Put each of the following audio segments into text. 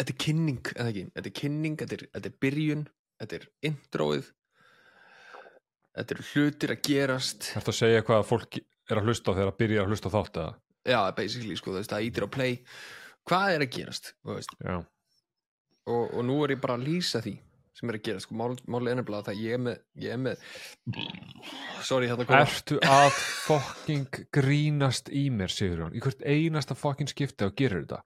þetta er kynning, eða ekki, þetta er kynning, þetta er, þetta er byrjun, þetta er introið, þetta eru hlutir að gerast, Þetta að segja hvað fólk er að hlusta á þegar að byrja að hlusta þátt eða? já, basically, sko, það ítir á play, hvað er að gerast, þú veist, Já. og, og nú er ég bara að lýsa því sem er að gerast, sko, mál, máli ennabla það ég er með, ég er með, sorry, þetta kom, Ertu að fucking grínast í mér, Sigurjón? Í hvert einasta fucking skipti og gerir þetta?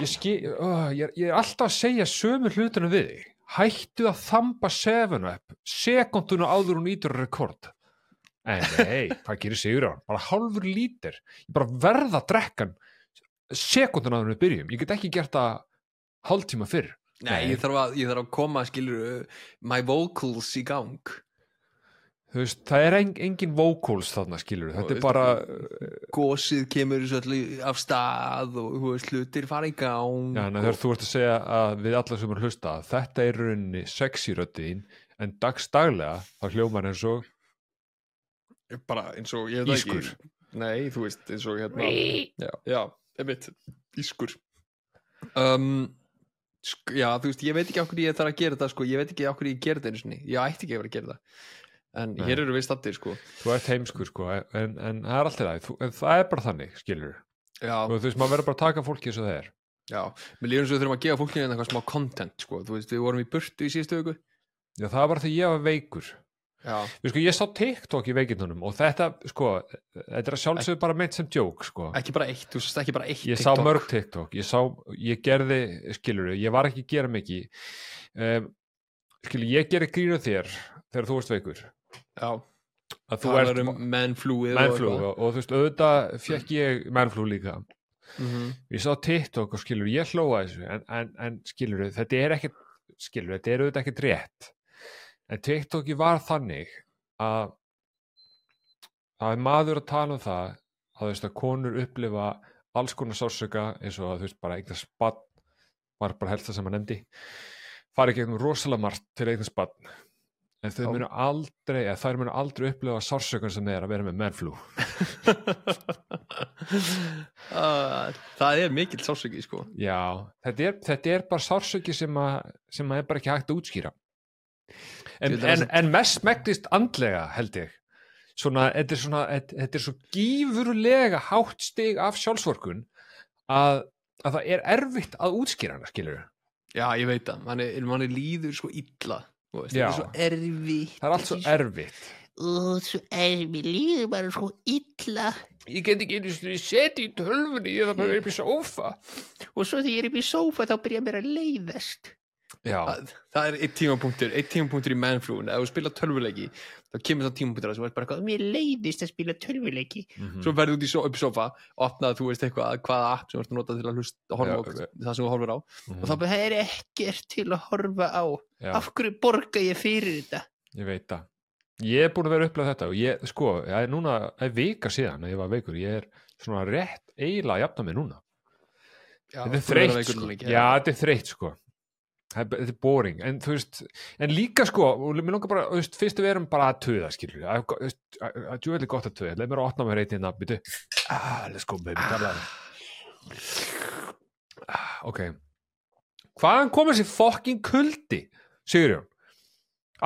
Ég, ski, uh, ég, ég er alltaf að segja sömu hlutinu við þig. Hættu að þamba 7-up sekunduna áður hún ítur rekord. En nei, hvað gerir Sigurjón? Bara hálfur lítir. Ég bara verða að drekka hann sekunduna áður við byrjum. Ég get ekki gert það hálftíma fyrr. Nei, Nei. ég þarf að, ég þarf að koma, skilur, my vocals í gang. Þú veist, það er en, engin vocals þarna, skilur. Þetta er bara, Gósið kemur af stað og þú veist, hlutir fara í gang. já, en þegar þú ert að segja að við alla sem er að hlusta, að þetta er í rauninni sexy röddin, en dagstaglega þá hljómar eins og og bara eins og, ég veit það Ískur. ekki. Nei, þú veist, eins og hérna. Já, já, einmitt, ískur. Um, sk já, þú veist, ég veit ekki okkur ég þarf að gera þetta, sko. Ég veit ekki okkur ég gera þetta einu sinni. Ég ætti ekki að vera að gera það. En Nei. hér eru við stattir, sko. þú ert heimskur sko, en, en það er alltaf það en það er bara þannig, skilur þú veist, maður verður bara að taka fólki eins og það er. Já. Mér líður eins og við þurfum að gefa fólkinu eitthvað smá content, sko. Þú veist, við vorum í burtu í síðustu viku. já, það var því ég var veikur. Já, við sko, ég sá TikTok í veikindunum og þetta, sko, þetta er að sjálfsögðu bara meint sem joke, sko. Ekki bara eitt, þú veist, ekki bara eitt ég sá mörg TikTok, ég sá, ég gerði skilur, ég var ekki að gera mikið. Um, skilur, ég gerði grínu þér þegar þú varst veikur Já, að þú ert er um mennflúið mennflú og, og þú veist, auðvitað fekk ég mennflú líka. Mm -hmm. ég sá TikTok og skilur, ég hlóa þessu en, en, en skilur, þetta er ekki skilur, þetta er auðvitað ekki rétt. En TikToki var þannig að það er maður að tala um það að þú veist að konur upplifa alls konar sársöka eins og að þú veist bara eignast spann var bara helst það sem hann nefndi fari gegnum rosalega margt til eignast spann en þau munu aldrei eða þær munu aldrei upplifa sársökan sem er að vera með mennflú Ah, Það er mikill sásöki sko. Já, þetta er, þetta er bara sársöki sem, að, sem að er bara ekki hægt að útskýra. En, en, en mest megnist andlega held ég. Svona, þetta er svona þetta, er svo gífurlega hátt stig af sjálfsvorkun að, að það er erfitt að útskýra hana, skilur Já, ég veit það, manni, manni líður svo illa veist, Já. þetta er svo erfitt. Það er allt svo erfitt. Og svo er mér líður bara svo illa. Ég get ekki einu sinni setið í tölfunni ég þarf bara upp í sófa. Og svo þegar ég er upp í sófa þá byrja mér að leiðast það, það er eitt tímapunktur, eitt tímapunktur í mennflúin ef þú spila tölvuleiki, þá kemur það tímapunktur að þú veist bara eitthvað, mér leiðist að spila tölvuleiki mhm. svo verður út í so, upp sofa opnað þú veist eitthvað, hvaða app sem þú ert að nota til að hlusta, horfa á Já, ok. það sem þú horfir á Mhm. og þá það er ekkert til að horfa á Já. af hverju borga ég fyrir þetta Ég veit það. Ég er búin að vera að upplega þetta og ég, sko, ég er núna, það er vika síðan að ég var veikur, ég er svona rétt eiginlega að jafna mig núna. Já, þetta er þú þreytt, sko. Já, þetta er þreytt, sko. Það Þetta er boring, en þú veist, en líka sko, og mér langar bara, veist, fyrst við erum bara að töða, skilur, að, þú veist, að, að djúvel er gott að töða, leið mér að opna mér reytið hérna, byrju, ah, let's go baby, ah. ah, ok, hvaðan komið sér fokkin kuldi, Sigurjón,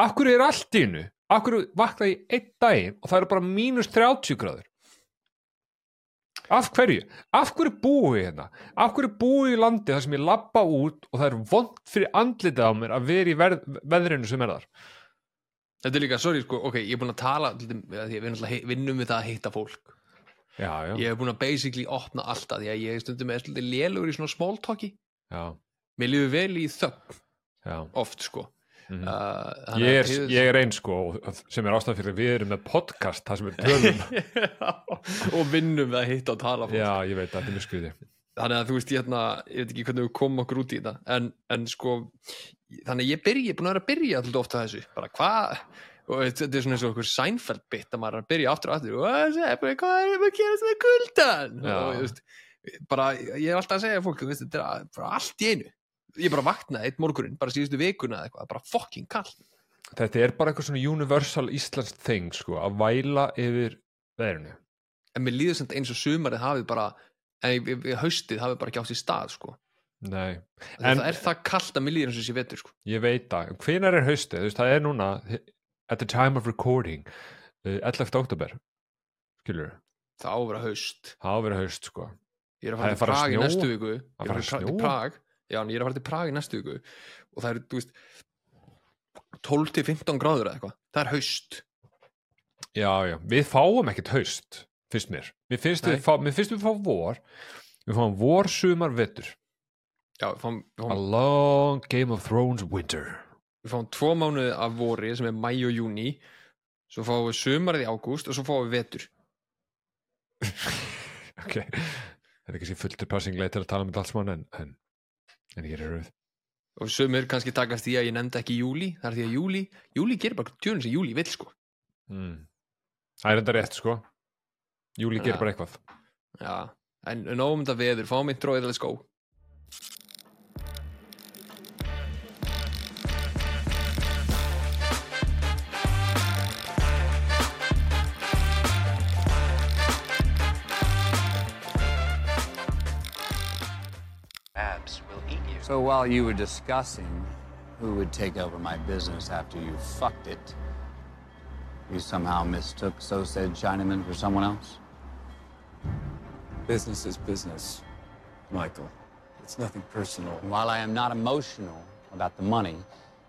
af hverju er allt í innu, af hverju vakna ég einn daginn og það eru bara mínus 30 gráður, af hverju, af hverju búi ég hérna, af hverju búi ég í landi þar sem ég labba út og það er vond fyrir andlitið á mér að vera í verð, veðrinu sem er þar, Þetta er líka, sorry, sko, ok, ég er búin að tala hei- vinnum við það að hitta fólk. Já, já, ég hef búin að basically opna alltaf því að ég stundum með lélugur í svona small talki. Já, mér líður vel í þögn. Já. oft sko Mhm. uh, þannig Ég er, ég er einn sko sem er ástæðan fyrir við erum með podcast þar sem við tölum. Og vinnum við að hitta og tala fólk. Já, ég veit að þetta er mjög skriði þannig að þú veist ég, hérna, ég veit ekki hvernig við komum okkur út í þetta en, en sko þannig að ég byrja, ég er búin að vera að byrja alltaf ofta þessu. Bara hvað og þetta er svona eins og okkur Seinfeld bit að maður er að byrja aftur og aftur. Og "Hvað er það? hvað er að gera með kuldan og veist bara, ég er alltaf að segja fólk, veist, þetta er bara allt í einu ég bara vaknaði eitt morgunin, bara síðustu vikuna eða eitthvað, bara fucking kall Þetta er bara eitthvað svona universal Íslands thing sko, að væla yfir veðrinu. En mér líður samt eins og sumarið hafið bara en í- haustið hafi bara ekki átt í stað sko. nei, það er það kallt að millið eins og sé vetur sko. ég veit það. Hvenær er haustið, þú veist, það er núna at the time of recording uh, 11. oktober skilur, það á að vera haust. Það á að vera haust sko. Ég er að Það fara til Prag í næstu viku. Ég er að fara til? Prag já, en ég er að fara til Prag í næstu viku. Og það er, þú veist 12 til 15 gráður eða eitthvað. Það er haust. Já, já, við fáum ekkert haust finnst mér, mér finnst, Nei. við fá, mér finnst við fá vor. Við fáum vor, sumar, vetur. Já, við fáum, við a fáum, long Game of Thrones winter. Við fáum tvo mánuði af vori sem er mæ og júni svo fáum við sumarið í ágúst og svo fáum við vetur. Ok, það er ekki sér fulltur passingleið til að tala um þetta alls mann en, en, en ég er rauð og sumur kannski takast því að ég nefndi ekki júli það er því að júli, júli gerir bara tjóðin sem júli vill sko. Mm. það er enda rétt sko. Júli gerir Já. bara eitthvað. Já, en nógum þetta veður, fáum intro eða let's So while you were discussing who would take over my business after you fucked it, you somehow mistook so said Chinaman for someone else? Business is business, Michael. It's nothing personal. And while I am not emotional about the money,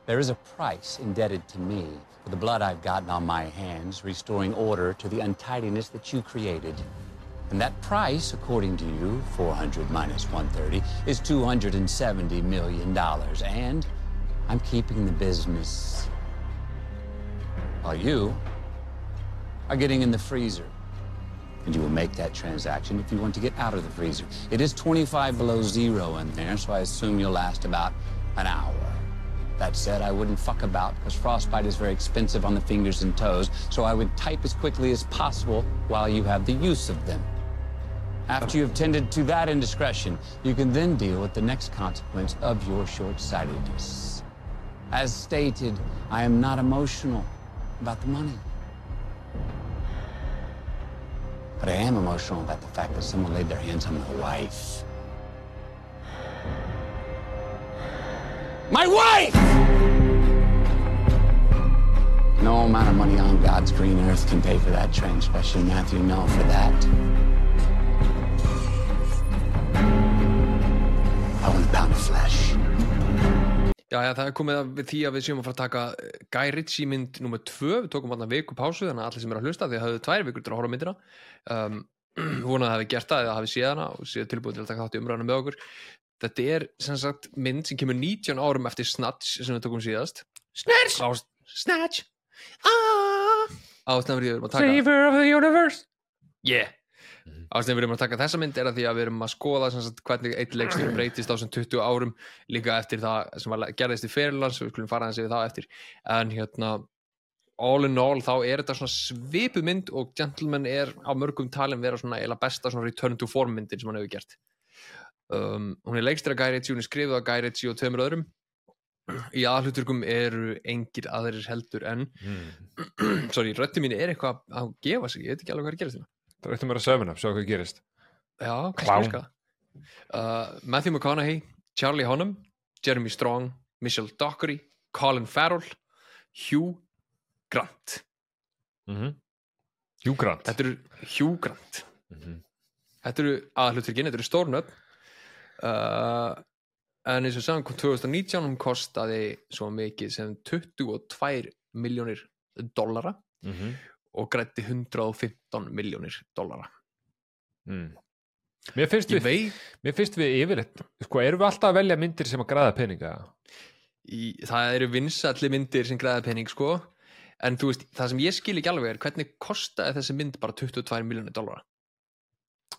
there is a price indebted to me for the blood I've gotten on my hands, restoring order to the untidiness that you created. And that price, according to you, 400 minus 130, is 270 million dollars. And I'm keeping the business while you are getting in the freezer. And you will make that transaction if you want to get out of the freezer. It is 25 below zero in there, so I assume you'll last about an hour. That said, I wouldn't fuck about because frostbite is very expensive on the fingers and toes, so I would type as quickly as possible while you have the use of them. After you have tended to that indiscretion, you can then deal with the next consequence of your short-sightedness. As stated, I am not emotional about the money. But I am emotional about the fact that someone laid their hands on my wife. My wife! No amount of money on God's green earth can pay for that transgression, Matthew. No, for that. Pound of flesh. Já, já, það er komið að við því að við séum að fara að taka eh, Guy Ritchie mynd nummer 2 við tókum alltaf viku pásu þannig að allir sem er að hlusta því að hafðu tvær vikur til að horfa á myndina. Um, vonað að hafi gert það eða hafi séð hana og séð tilbúin til að taka þátt í umræðana með okkur. Þetta er sem sagt mynd sem kemur 19 árum eftir Snatch sem við tókum síðast. Snatch! Á, Snatch! Ah. Því að við erum að taka Savior of the universe. Yeah Ástæðan við erum að taka þessa mynd er að því að við erum að skoða sagt, hvernig eitt leikstur breytist á sem 20 árum líka eftir það sem gerðist í fyrirlands og við skulum fara hans yfir það eftir. En hérna all in all þá er þetta svona svipuð mynd og Gentleman er á mörgum talin vera svona eila besta svona return to form myndin sem hann hefur gert. Um, hún er leikstur að Guy Ritchie, hún er skrifið að Guy Ritchie og tveimur öðrum. Í aðhluturkum eru engir aðrir heldur en mm. sorry, rötti mín er eitthvað að gefa sig, ég veit ekki alveg hvað er að gerast hérna það ættum að söfna, sjá hvað gerist. Já, kannski uh, Matthew McConaughey, Charlie Hunnam Jeremy Strong, Michelle Dockery Colin Farrell Hugh Grant. Mm -hmm. Hugh Grant. Þetta eru Hugh Grant. Mm -hmm. Þetta eru aðhlutverkinn, þetta eru stórnöfn uh, en eins og saman kom 2019 hún kostaði svo mikið sem 22 miljónir dollara. Mm -hmm. Og grætti 115 miljónir dollara mm. mér finnst við veit Mér finnst við yfirleitt, sko, erum við alltaf að velja myndir sem að græða peninga? í, það eru vinsalli myndir sem græða pening sko en þú veist, það sem ég skil ekki alveg er hvernig kostaði þessi mynd bara 22 miljónir dollara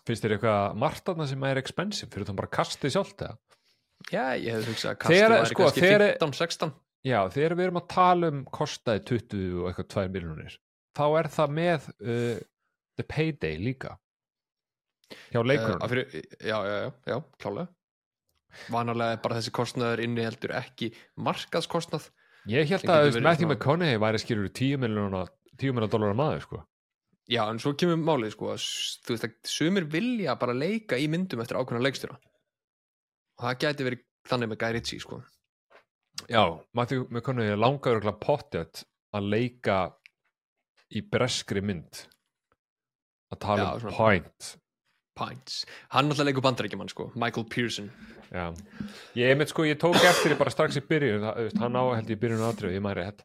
Finnst þér eitthvað margt þarna sem er expensive fyrir þannig bara kastið sjálft eða? já, ég hefði hugsað að kastið væri sko, kannski þegar- 15-16 Já, þegar við erum að tala um kostaði 20 og eitthvað 2 miljonir þá er það með uh, the payday líka. Hjá uh, leikurunum fyrir, já, já, já, já, klálega. Vanalega er bara þessi kostnaður inni heldur ekki markaðskostnað. Ég held að Matthew svona- McConaughey væri skilur 10 miljonar 10 miljonar dólarar maður sko. Já, en svo kemur málið sko að þú veist að sumir vilja bara leika í myndum eftir ákveðna leikstjóra. Og það gæti verið þannig með Guy Ritchie sko. Já, Matthew McConaughey langaður okkur pottet að leika í breskri mynd. Að tala Já, um point Pints, hann náttúrulega leikur bandarækjumann sko. Michael Pearson. Já, ég einmitt sko, ég tók eftir því bara strax í byrjun, hann á held ég í byrjun aðrið, ég maður rétt,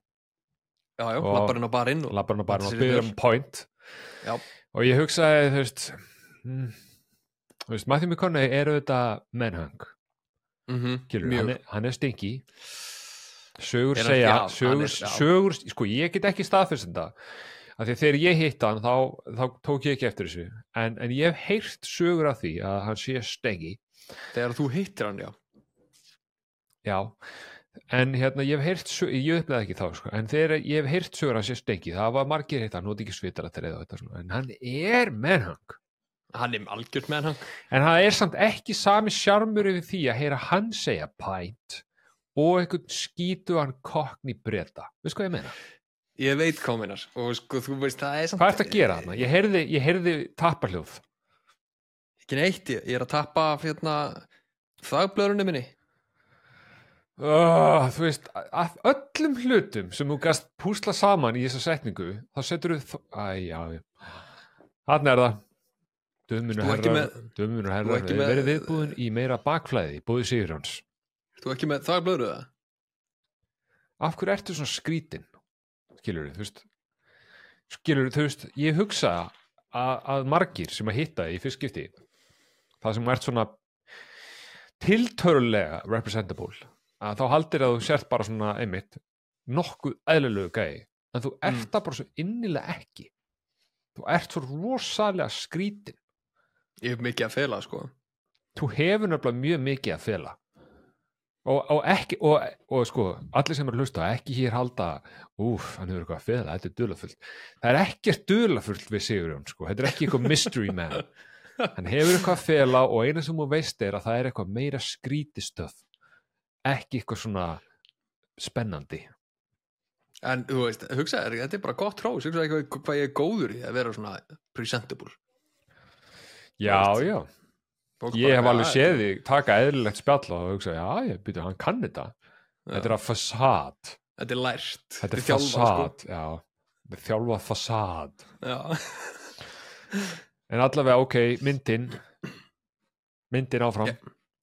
já, já, Og- lappar hann á barinn og og vel. um point Já. og ég hugsaði, þú veist mm, þú veist, Matthew McConaughey er auðvitað mennhang, mm skilur, mjög. hann er, hann er stingi sögur Er hann- segja, já, sögur, er- sögur, sko, ég get ekki staðfyrst þetta, af því að þegar ég hitt hann þá, þá tók ég ekki eftir þessu. En, en ég hef heyrt sögur af því að hann sé stengi þegar þú hittir hann, já. Já, en hérna ég hef heyrt, sög- ég upplegaði ekki þá sko, en þegar ég hef heyrt sögur hans ég stengi, það var margir hitt, hann noti ekki svitar að treða þetta svona, en hann er mennhang, hann er algjört með hann en það er samt ekki sami sjarmur yfir því að heyra hann segja pint og einhvern skítu hann kokn í breyta, veist hvað ég meina? Ég veit meinar og sko þú veist það er samt Hvað ertu að gera þarna? Ég heyrði, ég heyrði tapparhljóð, ekki neitt, ég, ég er að tappa hérna þagblöðrunni minni uh, þú veist, að öllum hlutum sem þú gast púsla saman í þessa setningu, þá setur þú, æ, já, já, hann er það. Herrar, ekki með, með- verið viðbúin í meira bakflæði, búið sigur hans. þú ekki með þagblöðru það Af hverju ertu svona skrítin? Skilur þú veist, skilur þú veist, ég hugsa að, að margir sem að hitta í fyrst skipti, það sem ert svona tiltörulega representable, að þá haldir að þú sért bara svona einmitt nokkuð eðlilegu gæi, en þú ert Mm. það bara svo innilega ekki. Þú ert svo rosalega skrítin. ég hef mikið að fela sko þú hefur nefnilega mjög mikið að fela og, og ekki og, og sko, allir sem er að hlusta ekki hér halda, úf, hann hefur eitthvað að fela þetta er dulafullt, það er ekkert dulafullt við Sigurjón, sko, þetta er ekki eitthvað mystery man, hann hefur eitthvað að fela og eina sem þú veist er að það er eitthvað meira skrítistöð ekki eitthvað svona spennandi. En þú veist, hugsaði, þetta er bara gott hrós hugsaði ekki hvað ég er góður í að vera svona presentable. Já, já, ég hef alveg "Já, séð þig taka eðlilegt spjall og hugsa, já, ég byrja, hann kann þetta þetta er að fasad þetta er lært Þetta er sko. fasad, já. Þetta er þjálfað fasad. já. En allavega, ok, myndin, myndin áfram. Já.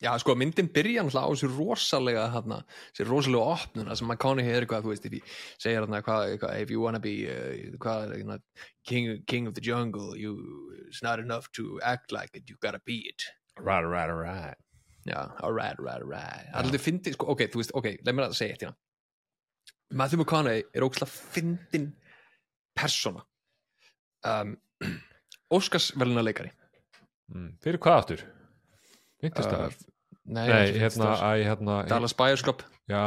já, sko, myndin byrja á þessu rosalega hérna, þessu rosalega opnuna sem McConaughey er eitthvað, þú veist, you segir hvað, hvað, if you wanna be uh, hvað, king, king of the jungle you, it's not enough to act like it, you gotta be it Right, right, right. Já, alright, alright, alright Alltaf fyndi, sko, ok, þú veist, ok, leið mér að segja þetta hérna Matthew McConaughey er ógslag fyndin persóna um, Óskars veluna leikari Mm. Fyrir hvað aftur? Interstellar? Nei, Nei, ekki hérna, æ, hérna, Dallas Buyers Club já,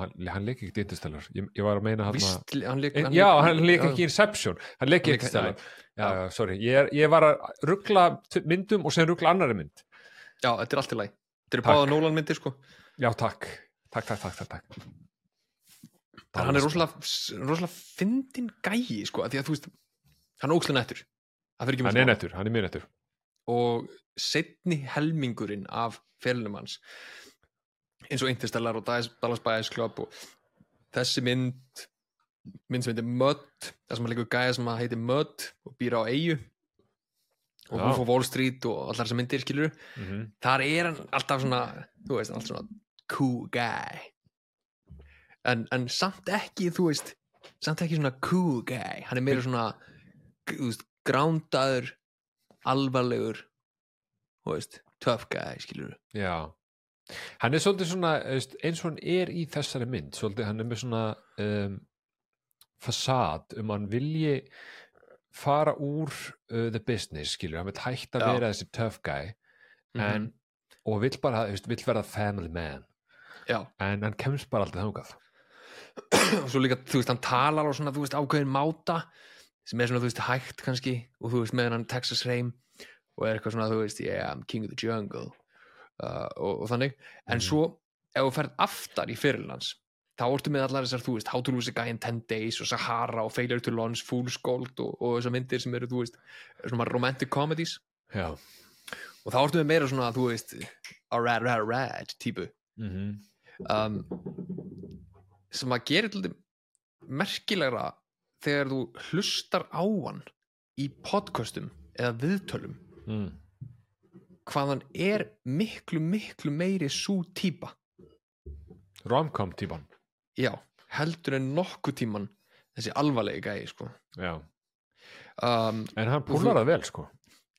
hann, hann leik ekki Interstellar. Ég, ég var að meina hérna, Vist, hann leik, já, hann leik ekki Inception, hann leik Hann ekki lék- Interstellar. já. Já, já, sorry, ég, er, ég var að ruggla myndum og sen ruggla annari mynd. Já, þetta er allt í lagi Þetta eru báða Nolan myndir, sko Já, takk. Takk, takk, takk, takk. En hann er rosalega, rosalega fyndin gæi, sko af Því að þú veist, hann er Það fyrir ekki Hann er nettur, hann er mjög nettur. og setni helmingurinn af ferilnum hans eins og Interstellar og Dallas Buyers Club og þessi mynd mynd sem heitir Mud það sem er líka gæja sem að heitir Mud og býr á eigu og hún fór Wall Street og allar þessar myndir skilur Mm þar er hann alltaf svona þú veist, alltaf svona cool guy. En, en samt ekki þú veist, samt ekki svona cool guy, hann er meira svona veist, grándaður alvarlegur þú veist, tough guy, skilur Já, hann er svolítið svona veist, eins og hann er í þessari mynd svolítið, hann er með svona um, fasad um hann vilji fara úr uh, the business, skilur, hann vil hætta að vera þessi tough guy en, og vill bara, þú veist, vill vera family man. Já, en hann kemst bara aldrei þangað. Og svo líka, þú veist, hann talar á svona, þú veist, ákveðin máta sem er svona, þú veist, hægt kannski og þú veist, með hann Texas Reim og er eitthvað svona, þú veist, yeah, I'm king of the jungle uh, og, og þannig. En Mhm. svo, ef þú ferð aftar í fyrirlans þá ertu með allar þessar, þú veist, How to Lose a Guy in 10 Days og Sahara og Failure to Launch Fool's Gold og, og þessar myndir sem eru, þú veist svona romantic comedies. Já. Og þá ertu með meira svona, þú veist a rad, rad, rad típu. Mm um, sem að gera til merkilegra þegar þú hlustar á hann í podcastum eða viðtölum. Mm. hvað hann er miklu, miklu meiri svo típa? Romcom típan já, heldur en nokkuð tíman þessi alvarlegi gæi sko. um, en hann púlar það vel sko.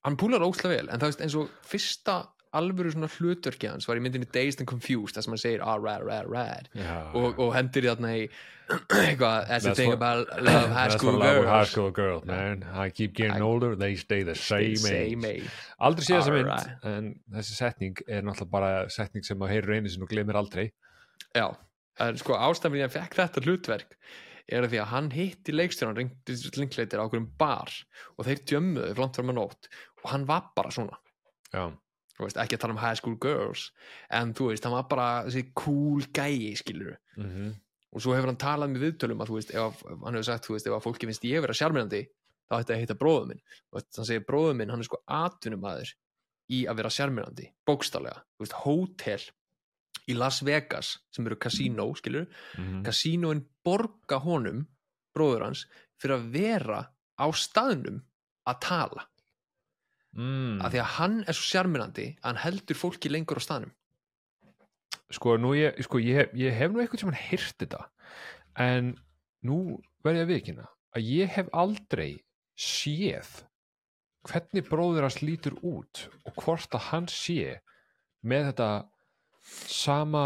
Hann púlar óslega vel en það veist eins og fyrsta alvöru svona hlutverki hans var í myndinni Dazed and Confused það sem hann segir ah, rad, rad, rad. Og, og hendur í þarna í eitthvað, that's the thing about love high school girls high school girls man. I keep getting I- older they stay the same, same age. age. Aldrei sé þessa mynd Alright. en þessi setning er náttúrulega bara setning sem að heyrir einu sinni og glemir aldrei. Já, en sko ástæðan fyrir að hann fekk þetta hlutverk er því að hann hitti leikstjóran ringleitir á okkur um bar og þeir djömmuðu fram að nótt og hann var bara svona. Veist, ekki að tala um high school girls en þú veist, hann var bara þessi cool gæi skilur mm og svo hefur hann talað með viðtölum að þú veist, ef hann hefur sagt, þú veist, ef að fólki finnst ég vera sjármyrandi, þá ætti að heita bróður minn. Og hann segir bróður minn, hann er sko atvinnumæður í að vera sjármyrandi bókstálega, þú veist, hótel í Las Vegas, sem eru kasínó skilur, mm kasínóin borga honum, bróður hans fyrir að vera á staðnum að tala, mm. af því að hann er svo sjármyrandi að hann heldur fólki lengur á staðnum. Sko, nú ég, sko ég, ég hef nú eitthvað sem hann hýrt þetta en nú verð ég að vikina að ég hef aldrei séð hvernig bróður hans lítur út og hvort að hann sé með þetta sama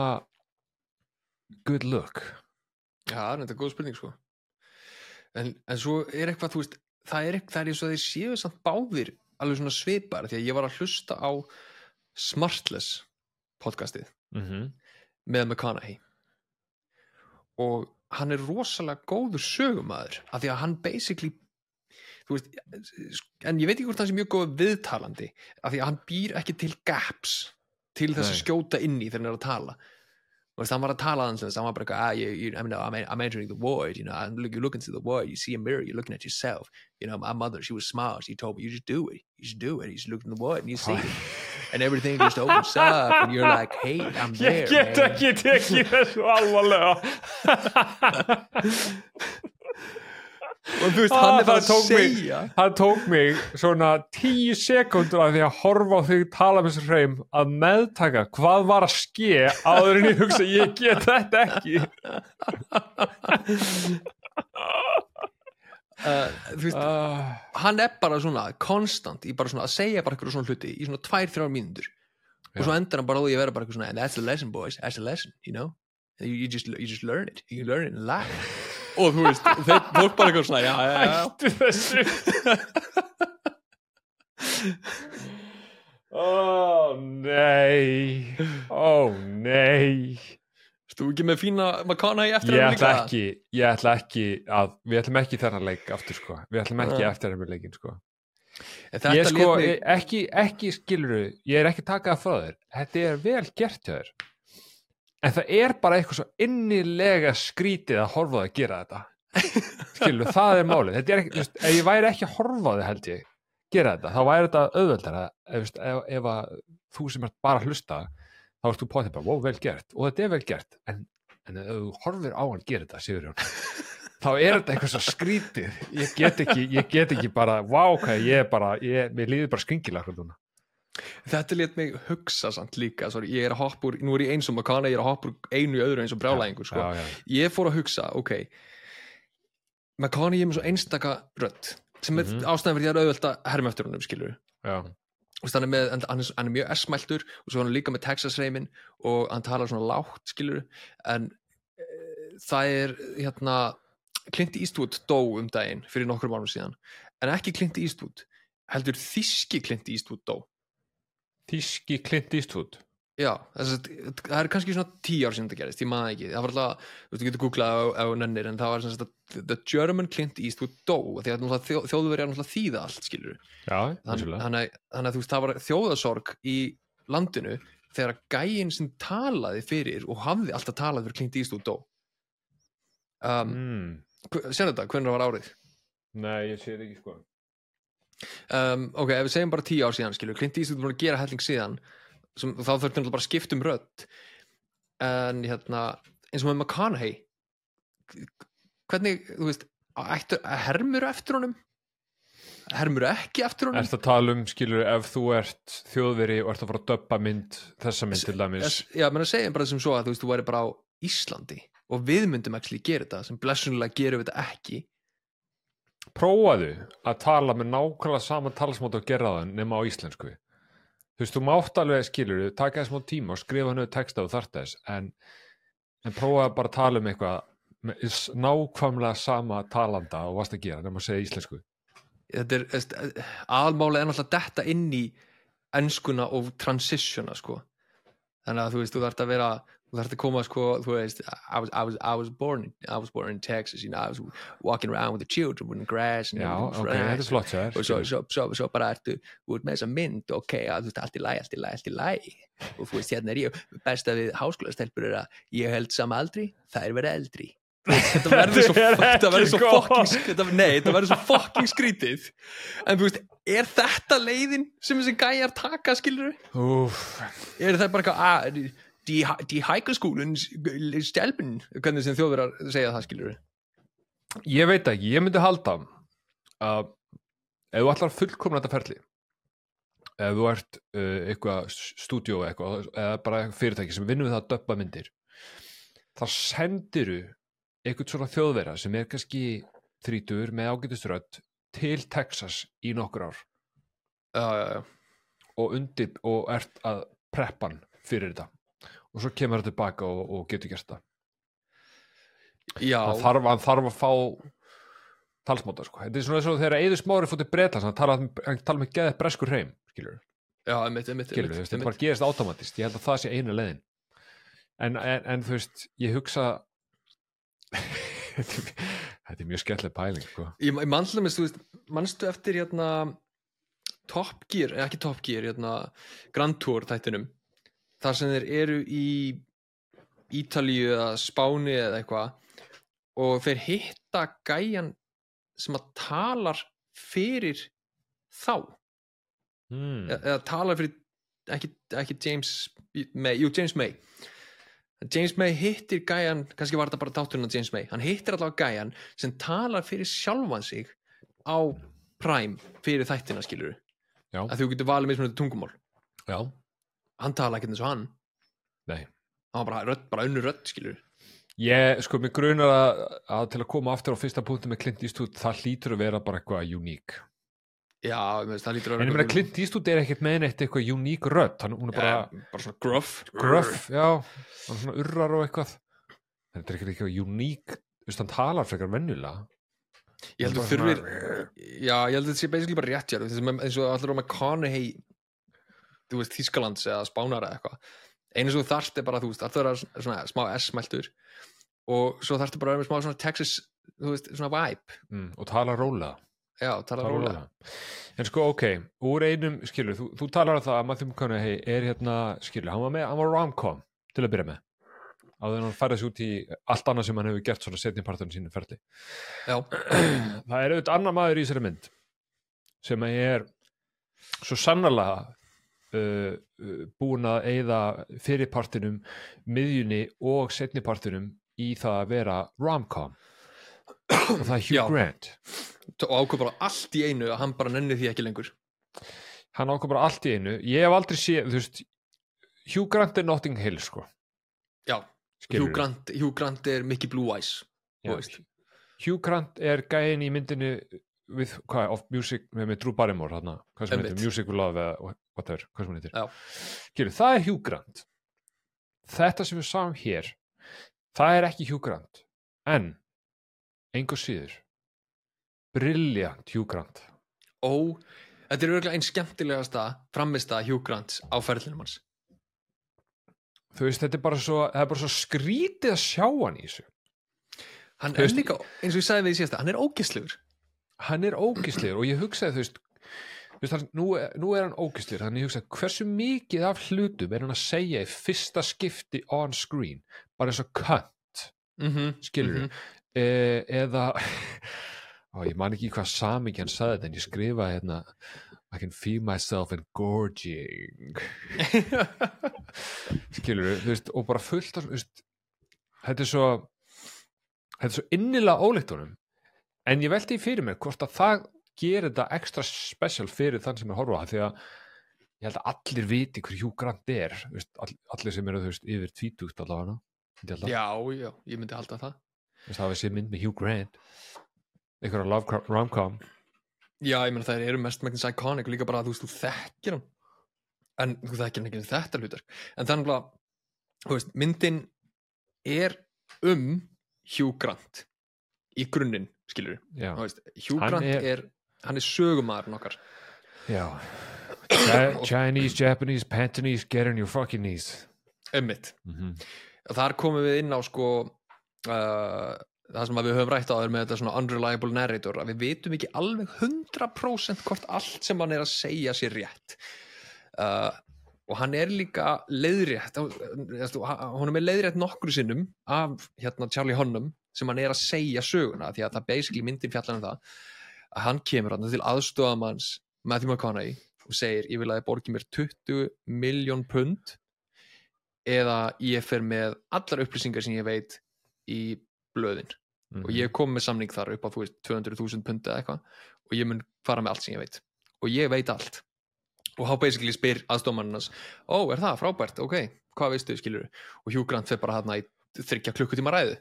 good look. Já, það er þetta góð spurning sko. En, en svo er eitthvað, þú veist það er, eitthvað, það er eins og þeir séu samt báðir alveg svona svipar, því að ég var að hlusta á Smartless podcastið mm -hmm. með McConaughey. Og hann er rosalega góður sögumæður af því að hann basically veist, en ég veit ekki hvort hann sé mjög góð viðtalandi af því að hann býr ekki til gaps til þess að Nei. skjóta inn í þegar hann er að tala Þú veist, hann var að tala þannig að hann var bara eitthvað, ah, you, you, I mean, I'm, I'm entering the void, you know, I'm look, you look into the void, you see a mirror, you're looking at yourself, you know, my mother, she was smart, she told me, you just do it, you just do it, you just look in the void and you see it, and everything just opens up, and you're like, hey, I'm there, Ég get man. ekki tekið þessu alvarlega og þú veist, Ah, hann er bara að tók mig- segja. Það tók mig svona tíu sekundur af því að horfa á þig tala með þessu hreim að meðtaka hvað var að ske áður en ég hugsa ég get þetta ekki. Uh, þú veist, uh, hann er bara svona konstant í bara svona að segja bara eitthvað svona hluti í svona tvær, þrjár mínútur. Og svo endar hann bara á því að vera bara eitthvað svona and that's the lesson boys, that's the lesson, you know? You, you, just, you just learn it, you learn it in life og þú veist, þeir fólk bara eitthvað svona já, já, já, Hættu þessu. Ó nei. Ó nei. Þú ekki með fína McConaughey eftir Ég ætla ekki Ég ætla ekki að Við ætlum ekki þennan leik aftur sko. Við ætlum ekki Nei. eftir hennar leikin sko Ég sko mig, ekki, ekki skiluru Ég er ekki takað frá þér. Þetta er vel gert þér En það er bara eitthvað svo innilega skrítið að horfa á það að gera þetta. Skilur, það er málið. Þetta er ekki, ef ég væri ekki að horfa á þig held ég gera þetta, þá væri þetta auðveldara. Ef, ef, ef að þú sem ert bara að hlusta þá ert þú potið bara, wow, vel gert. Og þetta er vel gert, en, en ef þú horfir á hann gera þetta, Sigurjón þá er þetta eitthvað svo skrítið. Ég get ekki, ég get ekki bara wow, hvað ég er bara, ég, mér líður bara skringilega hvernig núna þetta let mig hugsa samt líka, sorry, ég er að hoppa úr nú er ég eins og McConaughey, ég er að hoppa úr einu í öðru eins og brjálæðingur, sko. Já, já, ég fór að hugsa, ok McConaughey er með svo einstaka rödd sem er Mhm. ástæðan fyrir því að að herma eftir honum skilur hann er, með, hann, er, hann er mjög esmæltur og svo er hann líka með Texas reymin og hann talar svona lágt skilur en e, það er hérna Clint Eastwood dó um daginn fyrir nokkur mánu síðan. En ekki Clint Eastwood heldur þíski Clint Eastwood dó Þíski Clint Eastwood. Já, það er kannski svona tíu ár sem þetta gerist, ég maður ekki, það var alltaf þú veist, þú getur googlað á, á nennir en það var sagt að The German Clint Eastwood dó því að náttúrulega þjó, þjóðveri er náttúrulega þýða allt skilur þannig að- þú veist, það var þjóðasorg í landinu þegar gæinn sem talaði fyrir og hafði alltaf talað fyrir Clint Eastwood dó. Um, mm. Sér þetta, hvernig var árið? Nei, ég sé þetta ekki sko um, ok, ef við segjum bara tíu ár síðan skilur, Clint Eastwood er búin að gera helling síðan sem, þá þurfti hann bara að skipta um rödd. En hérna eins og með McConaughey hvernig, þú veist ættu, hermur eftir honum? Hermur ekki eftir honum? Ertu að tala um, skilur, ef þú ert þjóðveri og ert að fara að döppa mynd þessa mynd til dæmis? Já, menn að segja bara sem svo að þú veist, þú væri bara á Íslandi og við myndum actually gera þetta sem blessunlega gerum við þetta ekki prófaðu að tala með nákvæmlega sama talsmátt og gera það nema á íslensku. Þú veist, þú mátt alveg skilur taka þess smá tíma og skrifa hennu texta og þarft þess en, en prófaðu bara að tala um eitthvað með nákvæmlega sama talanda og varst að gera nema að segja íslensku. Þetta er, náttúrulega detta inn í enskuna og transitiona sko. Þannig að þú veist, þú þarft að vera þú þarft að koma sko, þú veist I was, I was, I was born I was born in Texas, you know, I was walking around with the children with the grass já, ok, þetta er flott sér og svo, svo, svo, svo bara ertu út með þessa mynd, ok, að þú veist, allt í læg, allt í læg, allt í læg og þú veist, hérna er ég, besta við háskólastelpur er að ég held sama aldri, þær verða eldri þetta verður svo, er svo fucking nei, þetta verður svo fucking skrítið. En þú veist, er þetta leiðin sem þessi gæjar taka, skilur Úf, er það bara eitthvað að die, die hækaskúlun stelpun, hvernig sem þjóðverðar segja það, skilur ég veit ekki, ég myndi halda að ef þú ætlar að fullkomna þetta ferli ef þú ert uh, eitthvað stúdíó eitthvað, eða bara fyrirtæki sem vinnur við það að döppa myndir þá sendiru eitthvað svona þjóðvera sem er kannski þrítur með ágætisrödd til Texas í nokkur ár. Já, og undir og ert að preppan fyrir þetta og svo kemur það tilbaka og, og getur gert það. Já. Hann þarf, hann þarf að fá talsmáta sko. þetta er svona eins og þegar Eður Smári fótið breyta hann tala, hann tala með geðið breskur heim skilur, þetta bara gerist automatist ég held að það sé einu leiðin. En, en, en þú veist, ég hugsa þetta er- mjög skemmtileg pæling sko. ég, ég mannlega með, þú veist, mannstu eftir hérna Top Gear, eða ekki Top Gear hérna, Grand Tour þættinum þar sem þeir eru í Ítalíu eða Spáni eða eitthvað og þeir hitta gæjan sem að talar fyrir þá. Hmm. eða, eða talar fyrir ekki, ekki James May, jú James May. James May hittir gæjan kannski var þetta bara táturinn af James May hann hittir allavega gæjan sem talar fyrir sjálfan sig á Prime fyrir þættina skilur Já. að þú getur valið með svona tungumál. Já, hann tala ekkert eins og hann. Nei. Hann var bara, rödd, bara önnur rödd skilur Ég, sko, mér grunar að, að til að koma aftur á fyrsta punktu með Clint Eastwood, það hlýtur að vera bara eitthvað uník. já, mér finnst það lítur að En ég meina, Clint Eastwood er ekkert með neitt eitthvað uník rödd, hann, hún er bara bara, bara svona gruff. Gruff, já, hann er svona urrar og eitthvað. Þetta er ekkert eitthvað uník, hann talar frekar venjulega. ég held að Bara þurfir svona- já, ég held að þetta sé basically bara rétt eins og allir á McConaughey þú veist, Þískalands eða Spánar eða eitthvað einu sem þú þarft er bara, þú veist, alltaf er svona smá S-smeltur og svo þarftu bara að vera með smá svona Texas þú veist, svona vibe Mm, og tala rólega. já, tala Tala rólega En sko, ok, úr einum, skilur, þú, þú talar um það að Matthew McConaughey er hérna, skilur, hann var með, hann var rom-com til að byrja með. Áður en hann færði sig út í allt annað sem hann hefur gert svona setni parturinn sínu ferli. já, það er auðvitað annar maður í þessari mynd sem er svo sannarlega uh, uh, búin að eyða fyrirpartinum, miðjunni og setnipartinum í það að vera rom-com og það er Hugh Já. Grant og ákveð bara allt í einu að hann bara nenni því ekki lengur hann ákvað bara allt í einu ég hef aldrei séð, þú veist Hugh Grant er Notting Hill sko já. Hugh Grant, Hugh Grant er Mickey Blue Eyes Já. Hugh Grant er gæinn í myndinu við, hvað, of music með, með Drew Barrymore hana, hvað sem heitir, Music with Love eða whatever, hvað sem heitir. Það er Hugh Grant. Þetta sem við sáum hér það er ekki Hugh Grant. En einhver síður brilliant Hugh Grant. Og þetta er örgulega einn skemmtilegasta framista Hugh Grant á ferðlinum hans. Þú veist, þetta er bara svo, það er bara svo skrítið að sjá hann í þessu. Hann er líka, eins og ég sagði við í síðasta hann er ógæslegur hann er ógislegur og ég hugsaði þú veist, þú veist nú, nú er hann ógislegur þannig ég hugsaði hversu mikið af hlutum er hann að segja í fyrsta skipti on screen? Bara eins og cunt mm skilur Mhm. e, eða ó, ég man ekki hvað sami hann sagði þetta en ég skrifaði hérna I can feel myself engorging. Skilur þú veist, og bara fullt af þetta er svo þetta er svo innilega ólíkt honum en ég veldi fyrir mér hvort að það gerir þetta ekstra special fyrir þann sem er að horfa á það því að ég held að allir viti hver Hugh Grant er veist, all, allir sem eru veist, yfir tvítugt allavega já, já, ég myndi halda það. Veist, það var þessi mynd með Hugh Grant einhverja love rom-com. Já, ég meina það eru mest megnis iconic líka bara að þú veist, þú þekkir hann. En þú þekkir hann ekki en þetta hlutar en þannig að, myndin er um Hugh Grant í grunninn, skilur já, veist, Hugh Hann Grant er- er, hann er sögumæðurinn okkar. Já. Chi- Chinese, Japanese, Pantanese get on your fucking knees. Emmitt mm -hmm. þar komum við inn á sko uh, það sem að við höfum rætt á þér með þetta svona unreliable narrator að við vitum ekki alveg 100% hvort allt sem hann er að segja sér rétt. Uh, og hann er líka leiðrétt hún er leiðrétt nokkru sinnum af hérna Charlie Hunnam sem hann er að segja söguna því að það basically myndin fjallar um það að hann kemur hann til aðstofamanns Matthew McConaughey og segir ég vil að þið borgi mér 20 miljón pund eða ég fer með allar upplýsingar sem ég veit í blöðin. Mhm. og ég kom með samning þar upp á þú veist 200.000 pund eða eitthvað og ég mun fara með allt sem ég veit. Og ég veit allt. Og þá basically spyr aðstofmannins ó, er það frábært, ok, hvað veistu skilur og Hugh Grant fer bara þarna í þryggja klukkutíma ræðu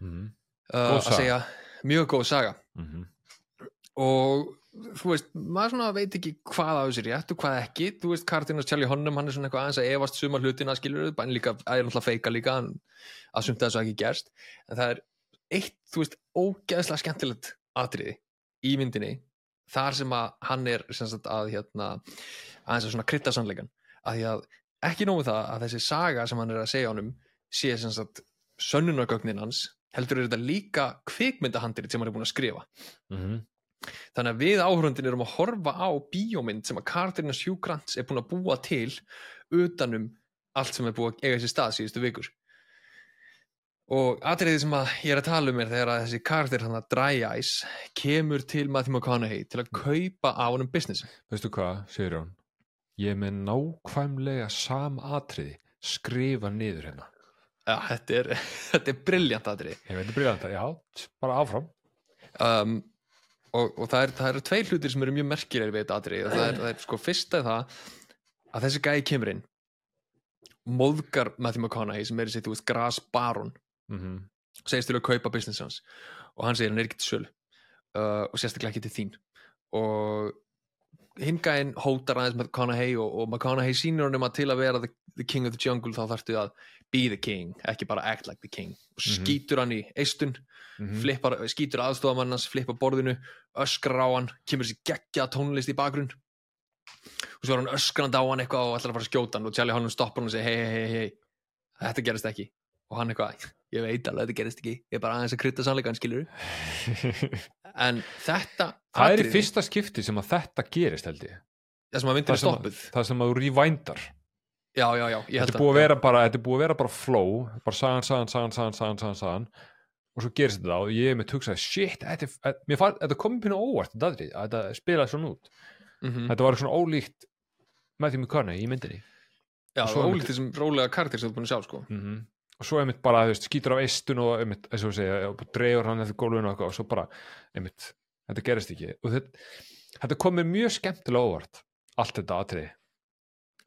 Mm uh, að segja mjög góð saga. -hmm. og þú veist, maður svona veit ekki hvað á þessi rétt og hvað ekki. Þú veist, Kartinus Charlie Hunnam, hann er svona eitthvað aðeins að efast suma hlutina, skilur við, líka, það er náttúrulega feika líka, að sumt þessu ekki gerst, en það er eitt, þú veist, ógeðslega skemmtilegt atriði í myndinni þar sem að hann er sem sagt, að hérna, aðeins að svona krytta sannleikan, að því að ekki nógu það að þessi saga sem hann er að segja honum sé sem sagt sönnunargögnin hans, heldur er þetta líka kvikmyndahandirinn sem hann er búin að skrifa. Mm þannig að við áhörundin erum að horfa á bíómynd sem að Katarina Hugh Grants er búin að búa til utanum allt sem er búið að eiga sér stað síðustu vikur. Og atriðið sem að ég er að tala um er þegar að þessi karakter hann að Dry Eyes kemur til Matthew McConaughey til að kaupa á honum business. Veistu hvað, segir hún? Ég er með nákvæmlega sam atriði skrifa niður hérna ja, þetta er, þetta er brilljant atrið ég veit að byrja þetta, já, bara áfram. Um, og, og það, er, það eru tveir hlutir sem eru mjög merkilegir við þetta og það er, það er sko fyrsta er það að þessi gæði kemur inn móðgar Matthew McConaughey sem er í sitt, þú veist, grasbaron mm segist til að kaupa business hans. Og hann segir hann er ekki til sölu uh, og sérstaklega ekki til þín. Og hingæinn hótar aðeins McConaughey og, og McConaughey sýnir honum að til að vera the, the king of the jungle þá þarftu að be the king, ekki bara act like the king. Og Mhm. skýtur hann í eistun -hmm. flippar, skýtur aðstofamann hans flippar borðinu, öskrar á hann kemur þessi geggja tónlist í bakgrunn. Og svo er hann öskrand á hann eitthvað og ætlar að fara að skjóta hann og Charlie Hunnam stoppar hann og segir hei, hei, hei, hei þetta gerist ekki. Og hann eitthvað, ég veit alveg þetta gerist ekki. Ég er bara aðeins að krydda sannleikan skilur en þetta það er í fyrsta skipti sem að þetta gerist held ég. Það sem að það er stoppuð að, það sem að þú rewindar. Já, já, já, ég held þetta er búið að vera bara, þetta búið að vera bara flow bara sagan, sagan, sagan, sagan, sagan, sagan, sagan. Og svo gerist þetta og ég er með hugsaði shit, þetta, er- þetta, mér fann, þetta kom pínu óvart þetta, spilaði svona út. Mm þetta var svona ólíkt Matthew McConaughey í myndinni. Já, Svo er ólítið sem rólega karakter sem þú búin að sjá sko. mm og svo einmitt bara, þú veist, skýtur af eistun og einmitt, eins og þú segja, og dregur hann eftir gólfinu og, og svo bara, einmitt þetta gerist ekki. Og þetta, þetta kom mér mjög skemmtilega óvart allt þetta atriði.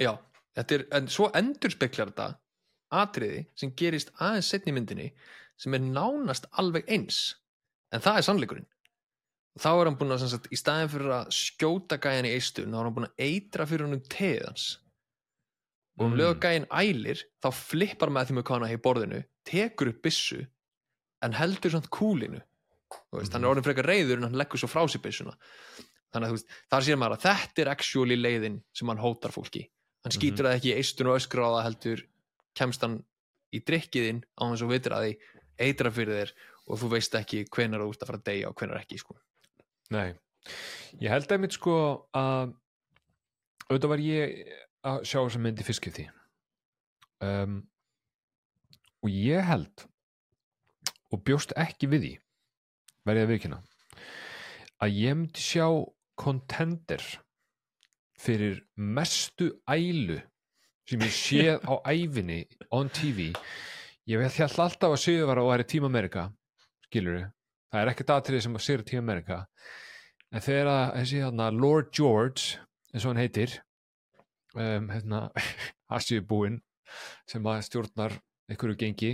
Já, þetta er, en svo endur speklar þetta atriði sem gerist aðeins setni myndinni sem er nánast alveg eins en það er sannleikurinn. Þá er hann búin að, sagt, í staðin fyrir að skjóta gæjan í eistun, þá er hann búin að eitra fyrir hann um teðans og um Mm. leið og gæjan ælir þá flippar með því með kana í borðinu tekur upp byssu en heldur samt kúlinu veist, hann er Mhm. orðin frekar reyður en hann leggur svo frá sér byssuna þannig að veist, þar sér maður að þetta er actually leiðin sem hann hótar fólki hann Mhm. skýtur það ekki í eistun og það heldur kemst hann í drikkiðinn á þess að vitur að því eitra fyrir þér og þú veist ekki hvenar þú ert að fara að deyja og hvenar ekki sko. Nei, ég held einmitt sko að auðvitað var ég að sjá þessa mynd í fyrstskipti um, og ég held og bjóst ekki við því verði að viðkynna að ég myndi sjá contender fyrir mestu ælu sem ég séð á æfinni on TV ég veit alltaf að Sigur var að væri Team America skilur það er ekkert aðtrið sem að Sigur Team America. En þegar að þessi hérna Lord George eins og hann heitir um, hérna Asjubúinn sem að stjórnar einhverju gengi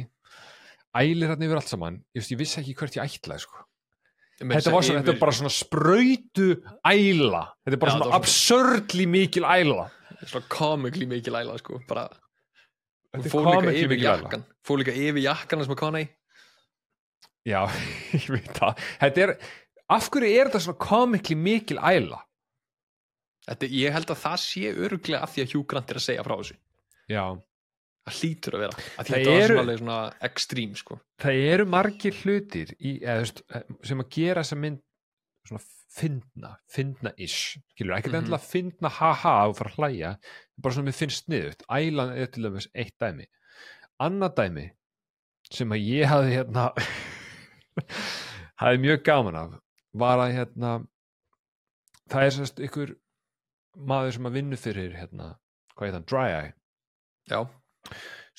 ælir hann yfir allt saman. Ég, veist, ég vissi ekki hvert ég ætlaði sko þetta var svona, þetta er bara svona sprautu æla, þetta er bara Já, svona þetta absurdly mikil æla. Svona comically mikil æla sko. Bara, Þetta hún er fór líka comically yfir mikil æla. jakkan fór líka yfir jakkan kona í já, ég veit það. Þetta er, af hverju er þetta svona comically mikil æla? Þetta, ég held að það sé öruglega af því að Hugh Grant er að segja frá þessu. Já, það hlýtur að vera. Að Það var eru- svona, alveg svona extreme sko. það eru margir hlutir í, eða, veist, sem að gera þessa mynd svona fyndna, fyndna ish skilur, ekkert Mhm. endilega fyndna haha og fara að hlæja, bara svona mér finnst sniðut ælan er til dæmis eitt dæmi. Annað dæmi sem að ég hafði hérna hafði mjög gaman af var að hérna það er sérst ykkur maður sem að vinnu fyrir hérna, hvað heit hann, Dry Eye. Já,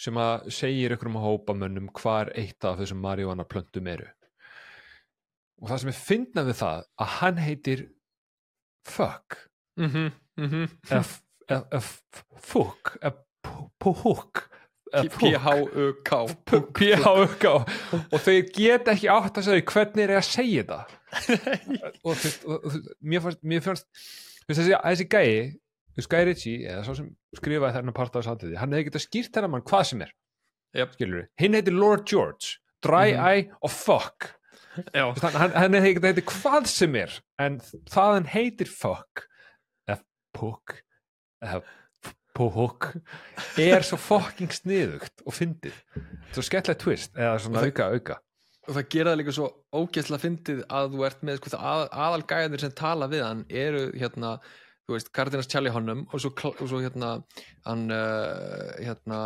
sem að segir ykkur um hópamönnum hvar eitt af þessum marihuana plöntum eru. Og það sem er fyndnað við það að hann heitir fuck. Mhm, mhm. Eða f- eða- eða f- fuck eða p- p-hook eða fuck, P-H-U-K p-h-u-k og þau geta ekki átt að segja hvernig er ég að segja þetta og, veist, og, og mér fannst, mér fannst þú veist, þessi, þessi gæi Guy Ritchie, eða svo sem skrifaði þennan part af sátiði, hann hefði getað skýrt þennan mann hvað sem er. Skilur hinn heitir Lord George. Dry Mhm. Eye og Fuck. Hann, hann, hefði getað heitir hvað sem er en það hann heitir Fuck. Eða Puck eða Puck er svo fucking sniðugt og fyndið. Svo skemmtilegt twist eða svona auka auka. og það gera það líka svo ógeðslega fyndið að þú ert með sko, að, aðalgæðir sem tala við hann eru hérna þú veist, Cardinals Charlie Hunnam og svo, og svo hérna hann uh, hérna,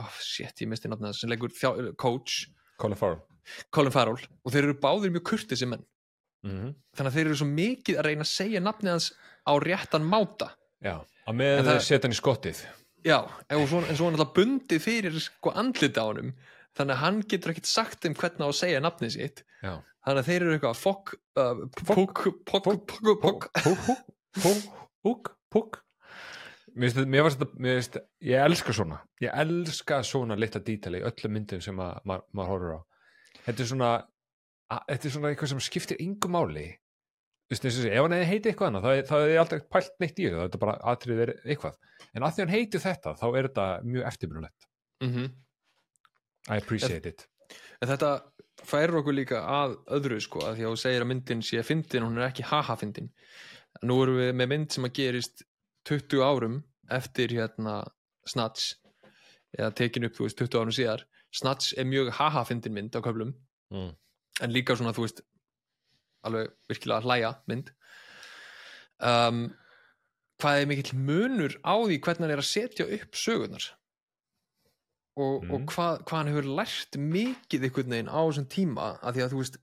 oh shit, ég misti þess sem leikur þjá, coach. Colin Farrell. Colin Farrell. Og þeir eru báðir mjög kurtið sem menn. Mm -hmm. þannig að þeir eru svo mikið að reyna að segja nafnið hans á réttan máta. Já, að með það- setja hann í skottið. Já, en svo, en svo hann alltaf bundið fyrir sko andlita á honum. Þannig að hann getur ekkit sagt um hvernig á að segja nafnið sitt. Já. Þannig að þeir eru eitthvað fokk uh, pokk, pokk, Púk, púk Mér finnst þetta- ég elska svona. Ég elska svona litla dítali í öllum myndum sem að maður ma horfur á. Þetta er svona að, þetta er svona eitthvað sem skiptir yngu máli. Þú veist, ef hann heitið eitthvað annað þá, hefði ég aldrei pælt neitt í það þetta er bara atrið verið eitthvað. En að því hann heiti þetta, þá er þetta mjög eftirbrunulegt Mhm. I appreciate it. En þetta færir okkur líka að öðru sko, að því að þú segir að myndin sé fyndin hún er ekki haha fyndin nú erum við með mynd sem að gerist 20 árum eftir hérna Snatch eða tekin upp, þú veist, 20 árum síðar Snatch er mjög haha fyndin mynd á köflum mm. en líka svona, þú veist alveg virkilega hlæja mynd um, hvað er mikill munur á því hvernig hann er að setja upp sögurnar og, Mm. og hvað, hvað hann hefur lært mikið einhvern veginn á þessum tíma að því að þú veist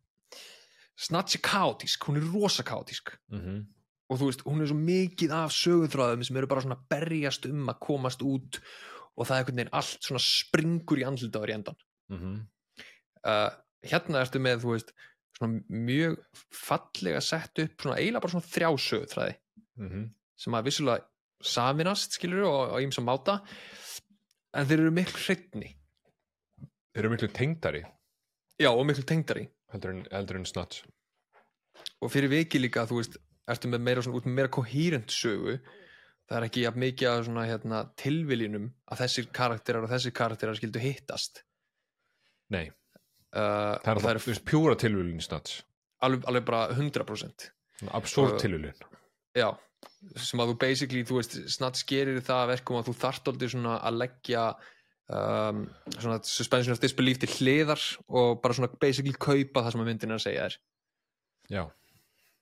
Snatch er kaotísk, hún er rosa kaotísk Mm -hmm. Og þú veist, hún er svo mikið af sögutráðum sem eru bara svona berjast um að komast út og það er einhvern veginn allt svona springur í andlitaður í endan Mm -hmm. uh, hérna ertu með þú veist, svona mjög fallega sett upp svona eiginlega bara svona þrjá sögutræði Mm -hmm. sem að vissulega saminast skilur og á ýmsa máta en þeir eru miklu hreitni Þeir eru miklu tengdari. Já og miklu tengdari. Heldur en, en snatch. Og fyrir viki líka þú veist ertu með meira svona meira kohærent sögu? Það er ekki jafn mikið af svona hérna, tilviljunum að þessir karakterar og þessir karakterar skildu hittast. Nei, uh, það er það þú veist, pjúra tilvílun snatch. Alveg, alveg bara 100% absurd Og- tilvílun já, sem að þú basically þú veist, snart gerir það að verkum að þú þart aldrei svona að leggja um, svona suspension of disbelief til hliðar og bara svona basically kaupa það sem að myndin er að segja þér. Já,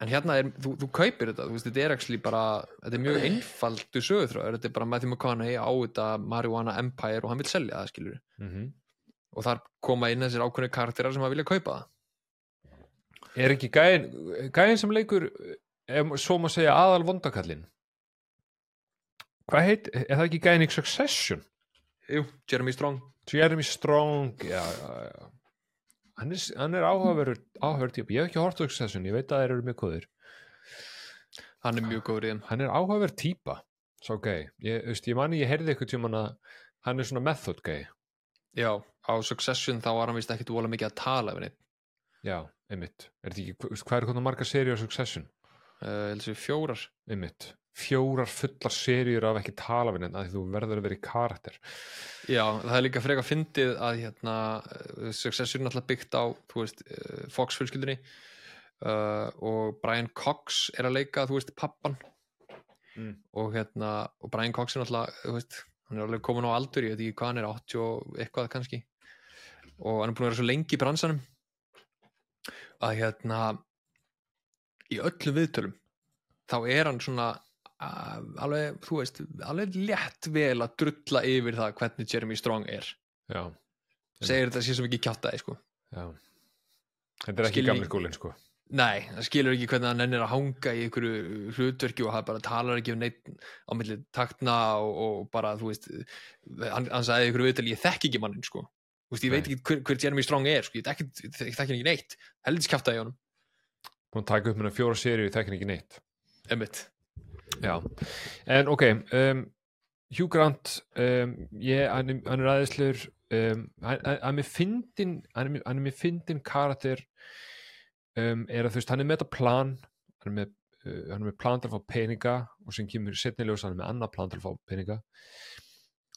en hérna er, þú, þú kaupir þetta þú veist, þetta er actually bara, þetta er mjög einfaldu söguthröður, þetta er bara Matthew McConaughey á þetta marijuana empire og hann vil selja það skilur mm og þar koma inn þessir ákveðni karakterar sem að vilja kaupa það. Er ekki gæin, gæin sem leikur ef svo má segja aðal vondakallin hvað heit, er það ekki gæin í Succession? Jú, Jeremy Strong. Jeremy Strong já, já, já. Hann, er, hann er áhugaverður áhugaverður típ, ég hef ekki hort á Succession ég veit að þeir eru mjög góðir. Hann er mjög góður í þeim. Hann er áhugaverð típa. Svo gay, ég, veist, ég mani ég heyrði eitthvað tíma hann er svona method gay Já, á Succession þá var hann vist ekkit vola mikið að tala við neitt já, einmitt, er þetta ekki, hvað er hvernig margar seríur á Succession, uh, fjórar. Einmitt fjórar fullar seríur af ekki tala við neitt að þú verður að vera í karakter. Já, það er líka frekar fyndið að hérna, uh, Succession er alltaf byggt á þú veist, uh, Fox fjölskyldunni uh, og Brian Cox er að leika, þú veist, pappan. Mm. og hérna og Brian Cox er alltaf, þú veist hann er alveg komin á aldur, ég veit ekki hvað hann er 80 og eitthvað kannski. Og hann er búin að vera svo lengi í bransanum að hérna í öllum viðtölum þá er hann svona alveg, þú veist, alveg létt vel að drulla yfir það hvernig Jeremy Strong er. Já, segir þetta sé svo mikið kjátaði sko. Já. Þetta er ekki Skilji- gamli skólinn sko. Nei, það skilur ekki hvernig hann ennir að hanga í einhverju hlutverki og hann bara talar ekki um neitt á milli taktna og, og bara, þú veist hann, hann sagði einhverju viðtal, ég þekki ekki mannin sko. Þú veist, ég veit ekki hver, hver Jeremy Strong er sko, ég hann ekki neitt. Heldur kjátaði í honum, búin að taka upp með hann fjóra seríu, ég þekkin ekki neitt. Emmitt Já, en ok um, Hugh Grant um, ég, hann, er- hann er aðeinslegur um, hann, er mér fyndin hann er mér- hann er mér fyndin karakter um, er að þú veist, hann er með þetta plan hann er með, uh, hann er með plan til að fá peninga og sem kemur setni ljós hann er með annað plan til að fá peninga.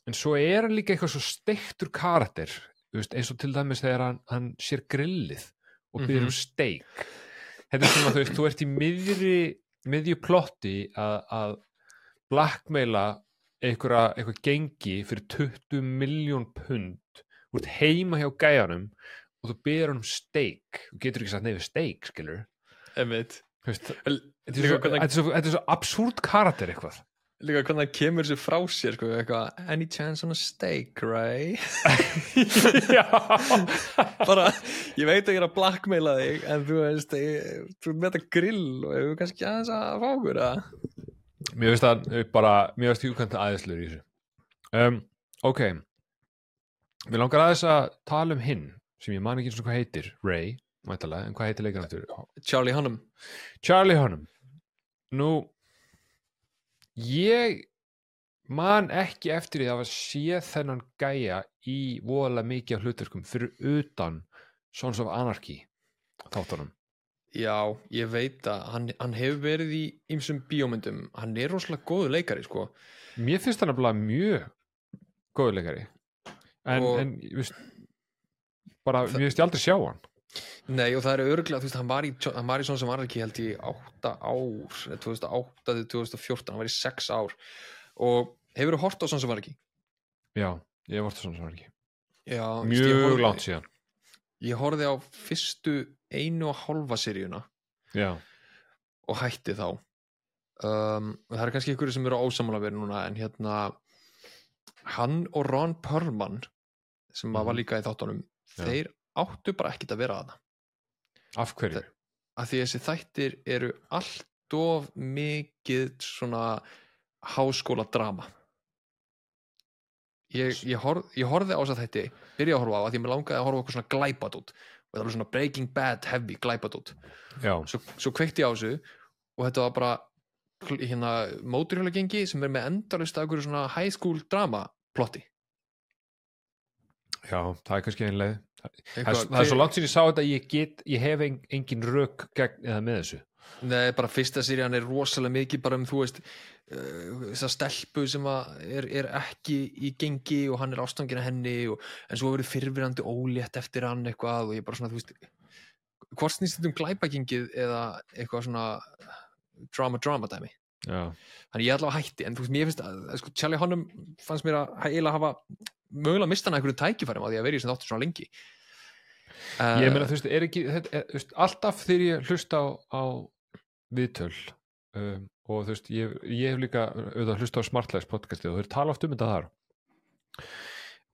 En svo er hann líka eitthvað svo steiktur karakter veist, eins og til dæmis þegar hann, hann sér grillið og byrður Mhm. um steik. Þetta er svona, þú veist, þú ert í miðri miðju plotti að, að blackmaila einhverja, eitthvað gengi fyrir 20 miljón pund. Ert heima hjá gæjanum og þú hann um steik. Þú getur ekki sagt nefnir steik, skilur svo, þetta er svo absúrt karakter eitthvað líka hvernig það kemur sér frá sér sko, eitthvað, any chance on a steak, right? já. Bara, ég veit að ég er að blackmaila þig en þú veist, ég, þú er með þetta grill og hefur kannski aðeins að fá okkur að Mér finnst það uh, bara, mér finnst hjúkvæmt aðeinslur í þessu. Um, Ok. Mér langar aðeins að tala um hinn sem ég man ekki eins og hvað heitir, Ray mættalega, en hvað heitir leikar aftur? Charlie Hunnam. Charlie Hunnam. Nú ég man ekki eftir því að séð þennan gæja í voðalega mikið af hlutverkum fyrir utan Sons of Anarchy þáttunum. Já, ég veit að hann, hann hefur verið í ymsum bíómyndum. Hann er rosalega góðu leikari sko. Mér finnst það nefnilega mjög góður leikari. En, Og- en ég veist bara, mér finnst ég aldrei sjá hann Nei, og það er örgulega, þú veist, hann var í, hann var í svona sem var ekki held í 8 ár 2008 til 2014, hann var í 6 ár. Og hefur þú hort á svona sem var ekki Já, ég hef vorst svona sem ekki Já, Mjög horfði- langt síðan. Ég horfði á fyrstu einu og hálfa seríuna. Já, og hætti þá. Um, það er kannski ykkur sem eru ósamála verið núna en hérna hann og Ron Perlman sem mm Mhm. var líka í þáttunum Já. þeir áttu bara ekkit að vera að það. Af hverju? að því þessi þættir eru allt of mikið svona háskóla drama ég, ég, horf, ég horfði á þess að þætti byrja að horfa á að því mér langaði að horfa eitthvað svona glæpat út og það var svona Breaking Bad heavy glæpat út Já, svo, svo kveikti ég á þessu og þetta var bara hérna móturhjólagengi sem er með endalist af einhverju svona high school drama plotti já, það er kannski einlega það, er- það er svo langt síðan ég sá þetta ég get, ég hef en, engin rök gegn eða með þessu. Nei, bara fyrsta serían er rosalega mikið bara um, þú veist, uh, þessa stelpu sem er, er ekki í gengi og hann er ástangin að henni og, en svo verður fyrfirandi ólétt eftir hann eitthvað og ég bara svona, þú veist hvort snýst þetta um glæpagengið eða eitthvað svona drama drama dæmi? Já, þannig ég allavega hætti, en þú veist, mér finnst að sko, Charlie Hunnam fannst mér að eiginlega hafa mögulega mista hann einhverju tækifærum á því að vera í sem þáttur svona lengi. Uh, ég meina þú veist, er ekki þetta, er, þú veist, alltaf þegar ég hlusta á, á viðtöl um, og þú veist, ég, ég hef líka auðvitað hlusta á Smartlights podcastið og þeir tala oft um þetta þar.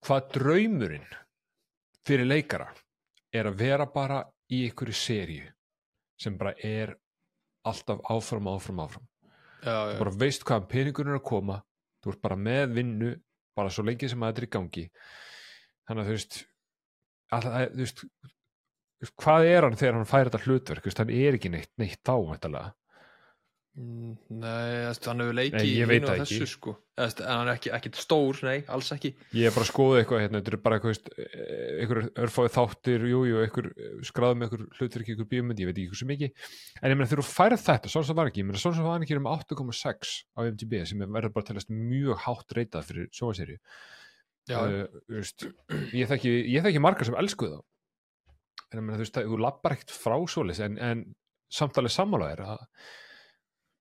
Hvað draumurinn fyrir leikara er að vera bara í einhverju seríu sem bara er alltaf áfram, áfram, áfram. Já, þú bara veist hvaðan peningurinn er að koma þú ert bara með vinnu bara svo lengi sem að þetta er í gangi þannig að þú veist, að, þú veist hvað er hann þegar hann fær þetta hlutverk hann er ekki neitt, neitt þá væntanlega. Mm, Nei, þú veist, hann hefur leikið Nei, í hinu og þessu ekki. sko. Veist, en hann er ekki, ekki stór, nei, alls ekki. Ég er bara að skoða eitthvað hérna, þetta er bara eitthvað, einhver örfáði þáttir, jú, jú, einhver skráði með einhver hlutverk, einhver bíómynd, ég veit ekki hversu mikið. En ég meina þegar þú færð þetta, svona sem var ekki ég meina svona sem var ekki um 8,6 á MTB sem er verður bara telast mjög hátt reytað fyrir sjóaserju uh, veist, ég þekki ég þekki margar sem elskuð þá. En ég meina, þú veist, þú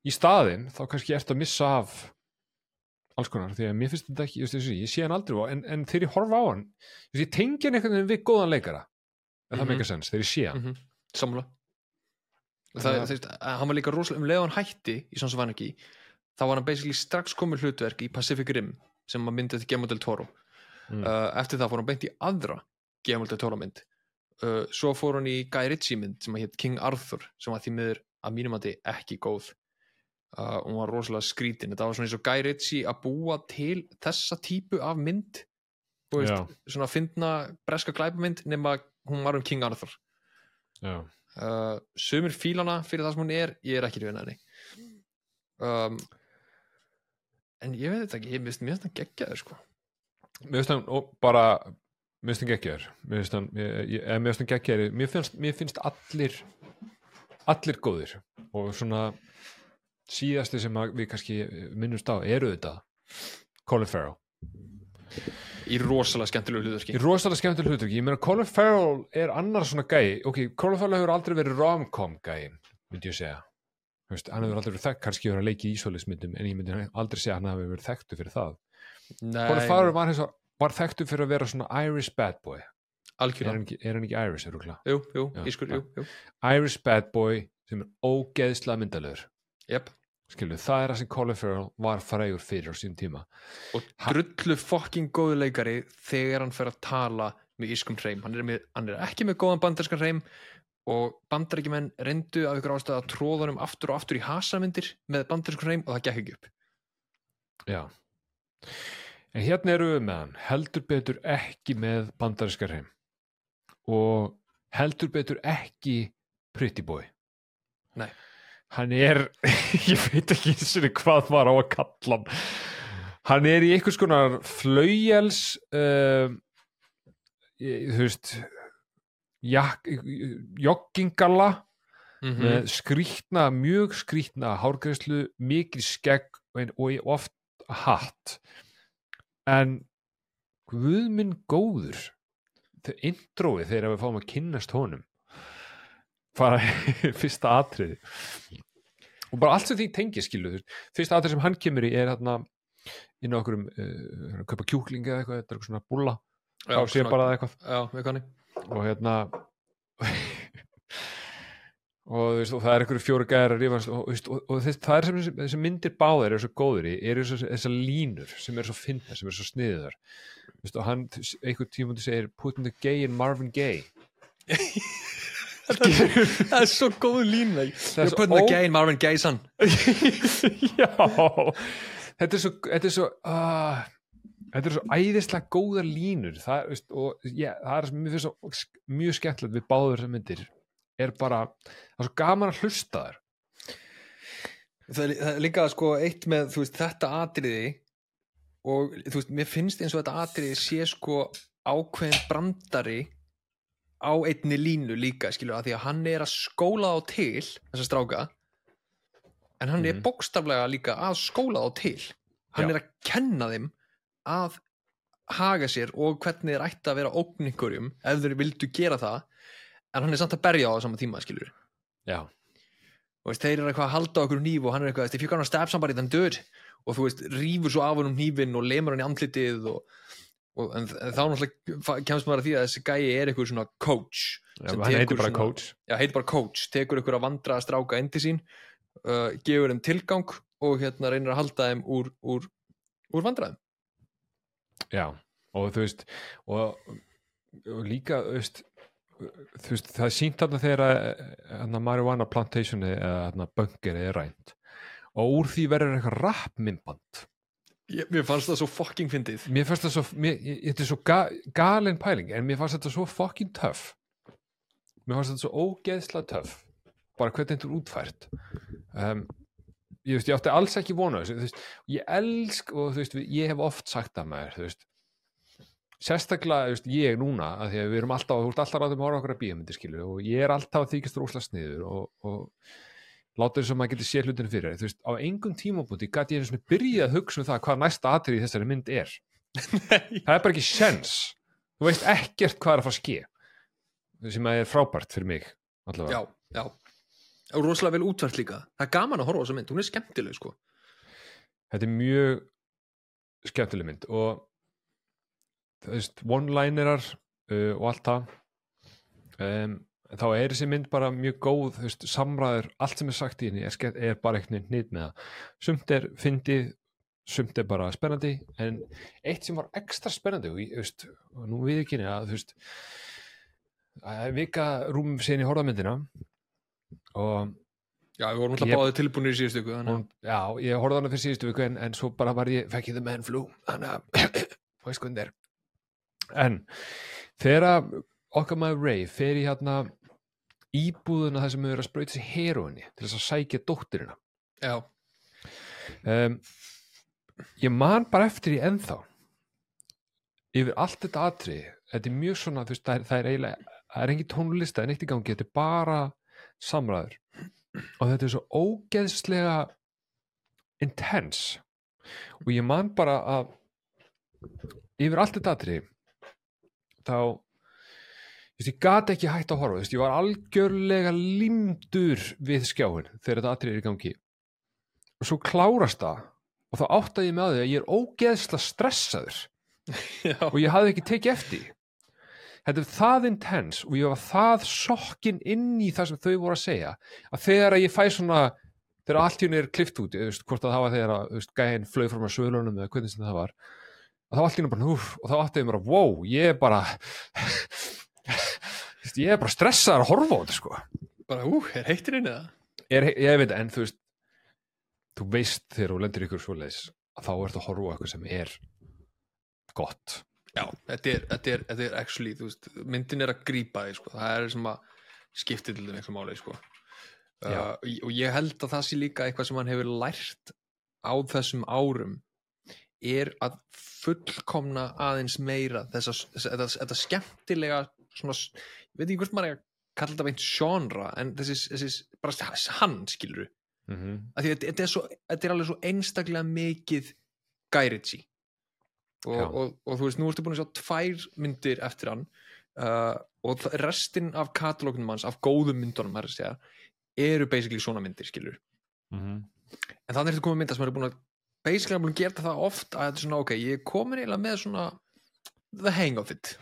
í staðinn þá kannski ertu að missa af alls konar, því að mér finnst þetta ekki veist, ég sé hann aldrei á, en, en þegar ég horfa á hann veist, ég tengi hann einhvern veginn við góðan leikara en það Mhm. meika sens, þegar ég sé hann mm -hmm. sammála Og það, að hann var líka rosalega um leið og hann hætti í Sons of Anarchy þá var hann basically strax komið hlutverk í Pacific Rim sem að myndið til Guillermo del Toro Mm. uh, eftir það fór hann beint í aðra Guillermo del Toro mynd uh, svo fór hann í Guy Ritchie mynd sem að hétt King Arthur sem var því miður að mínum að ekki góð uh, og hún var rosalega skrítin. Þetta var svona eins og Guy Ritchie að búa til þessa típu af mynd veist, svona fyndna breska glæpamynd nema hún var um King Arthur. Já. uh, sumir fílana fyrir það sem hún er ég er ekki að henni. Um, en ég veit þetta ekki ég veist mér finnst það geggjaður sko. Finnst hann og bara eða mér finnst hann geggjaður. Mér finnst, mér finnst allir allir góðir. Og svona síðasti sem við kannski minnumst á eru þetta Colin Farrell. Í rosalega skemmtilegu í hlutverki rosalega skemmtileg hlutverki, ég meina Colin Farrell er annar svona gæi, ok, Colin Farrell hefur aldrei verið rom-com gæi, myndi ég segja. Þú veist, hann hefur aldrei verið þekkt, kannski hefur hann leikið í ísólismyndum, en ég myndi aldrei segja hann hefur verið þekktu fyrir það. Nei, Colin Farrell var, vegar- var þekktu fyrir að vera svona Irish bad boy. Er hann ekki, er hann ekki Irish, er rúkla jú, jú, Já, ískur, jú, jú. Irish bad boy sem er ógeðslega myndalegur yep. skilu, það er það sem Colin Farrell var frægur fyrir á sín tíma og drullu fokking góðu leikari þegar hann fer að tala með ískum hreim hann hann er ekki með góðan bandarskan hreim og bandarækjumenn reyndu af ykkur ástæða að tróða honum aftur og aftur í hasamyndir með bandarskan hreim og það gekk ekki upp Já. En hérna eru við með hann, heldur betur ekki með bandarískar heim og heldur betur ekki Pretty Boy. Nei. Hann er, ég veit ekki eins og hvað var á að kalla hann. Hann er í einhvers konar flaugjels, uh, þú veist, joggingalla mm með skrýtna, mjög skrýtna hárgreðslu, mikið skegg og, oft hatt en Guð minn góður þau introið þegar við fáum að kynnast honum bara fyrsta atriði. Og bara allt sem því tengið skilu fyrsta atrið sem hann kemur í er hérna inn á okkur um uh, kaupa kjúklingi eða eitthvað, þetta er eitthvað svona búlla. Já, þá sé bara eitthvað. Já, við kanni og hérna og, veist, og það er einhverju að rífast og, og, og það er sem þessi- myndir báðir eru svo góður í svo, þessar línur sem eru svo fyndar, sem eru svo sniðar og hann einhver tímundi segir putting the gay in Marvin Gaye það er svo góð lín er you're svo putting the gay in Marvin Gaye son já. Þetta er svo þetta er svo uh, þetta er svo æðislega góðar línur. Það, veist, og yeah, það er sem finnst svo mjög skemmtilegt við báður þessar myndir. Er bara, það er svo gaman að hlusta þær. Það er, það er líka sko eitt með veist, þetta atriði og þú veist, mér finnst eins og þetta atriði sé sko ákveðin brandari á einni línu líka skilur að því að hann er að skóla á til þessa stráka en hann er Mhm. bókstaflega líka að skóla á til hann Já. er að kenna þeim að haga sér og hvernig þeir ætti að vera ógn einhverjum ef þeir vildu gera það en hann er samt að berja á það sama tíma skilur já, og veist, þeir eru eitthvað að halda okkur nýf og hann er eitthvað, if you're gonna stab somebody then do it og þú veist, rífur svo af honum nýfin og lemur hann í andlitið og, og en, þá náttúrulega kemst maður að því að þessi gæi er eitthvað svona coach já hann heitir bara svona- coach. Já, heitir bara coach, tekur ykkur að vandra að stráka til sín uh, gefur þeim tilgang og hérna reynir að halda þeim úr, úr, úr vandræðum. Já, og þú veist og og líka, þú veist, veist, það er sínt þarna þegar að hérna, marijuana plantationi eða hérna, böngeri er rænt. Og úr því verður eitthvað rappmimband ég, mér fannst það svo fucking fyndið. Mér fannst það svo, mér, þetta er svo ga, galin pæling, en mér fannst þetta svo fucking töff. Mér fannst þetta svo ógeðslega töff. Bara hvernig þetta er útfært. Um, ég veist, ég átti alls ekki vona þessu, ég elsk og veist, ég hef oft sagt það með þér, sérstaklega, veist, ég núna að því að við erum alltaf, þú ert alltaf ráðum að horfa okkur að bíómyndir skilu og ég er alltaf að þykist rúslega sniður og, og láta þess að maður getur séð hlutinu fyrir. Þú veist, á engum tímabúti gæti ég einu sinni byrjað að hugsa um það hvað næsta atrið í þessari mynd er. Það er bara ekki sens þú veist ekkert hvað er að fara að ske sem að er frábært fyrir mig allavega. já, já. Og rosalega vel útvært líka. Það er gaman að horfa á þessa mynd, hún er skemmtileg sko. Þetta er mjög skemmtileg mynd og þú veist, one-linerar uh, og allt það. Um, þá er þessi mynd bara mjög góð veist, samræður, allt sem er sagt í henni er, er bara eitthvað nýtt með það. Sumt er fyndið, sumt er bara spennandi, en eitt sem var ekstra spennandi og, ég, veist, og nú við ekki að þú veist að vika rúmum sinni horfðamyndina og já, við vorum alltaf báðið tilbúinir í síðustu þannig hún, já, ég horfði hana fyrir síðustu viku en, en svo bara var ég, fekk ég the man flu þannig að, veist hvernig það er. En þegar okkar maður Ray fer í hérna íbúðuna þar sem við erum að sprauta sér heroinni til þess að sækja dóttirina já, um, ég man bara eftir í ennþá yfir allt þetta atrið þetta er mjög svona, þú veist, það er, það er eiginlega það er engin tónlista en eitt í gangi þetta er bara samræður. Og þetta er svo ógeðslega intense. Og ég man bara að yfir allt þetta atrið þá ég gat ekki hægt að horfa veist, ég var algjörlega limdur við skjáin þegar þetta atrið er í gangi. Og svo klárast það og þá áttaði ég með því að ég er ógeðslega stressaður. Já, og ég hafði ekki tekið eftir þetta er það intense og ég var það sokkin inn í það sem þau voru að segja að þegar að ég fæ svona þegar allt henni er klift út ég veist, hvort að það var þegar að veist, gæðin flög frá maður svölunum eða hvernig sem það var og þá allt henni bara húf og þá áttaði ég mér að wow, ég er bara ég er bara stressaður að horfa á þetta sko bara, ú, er heittir inn eða? ég veit, en þú veist þú veist þegar þú lendir ykkur svoleiðis að þá ertu að horfa á eitthvað sem er gott Já, þetta er, þetta er, þetta er actually, veist, myndin er að grípa því, sko, það er sem að skipti til þeim eitthvað máli, sko. Uh, og ég held að það sé líka eitthvað sem hann hefur lært á þessum árum er að fullkomna aðeins meira þetta skemmtilega svona, ég veit ekki hvort maður er að kalla þetta beint genre, en þessi, þessi bara hann, skilur mm -hmm. að því að þetta er, svo, þetta er alveg svo einstaklega mikið gæritsi og, Já. og, og þú veist, nú ertu búin að sjá tvær myndir eftir hann uh, og það- restin af katalógnum hans, af góðum myndunum er að segja, eru basically svona myndir skilur, Mm en þannig ertu komið mynda sem eru búin að basically búin að gera það oft að þetta er svona, ok, ég er komin eiginlega með svona the hang of it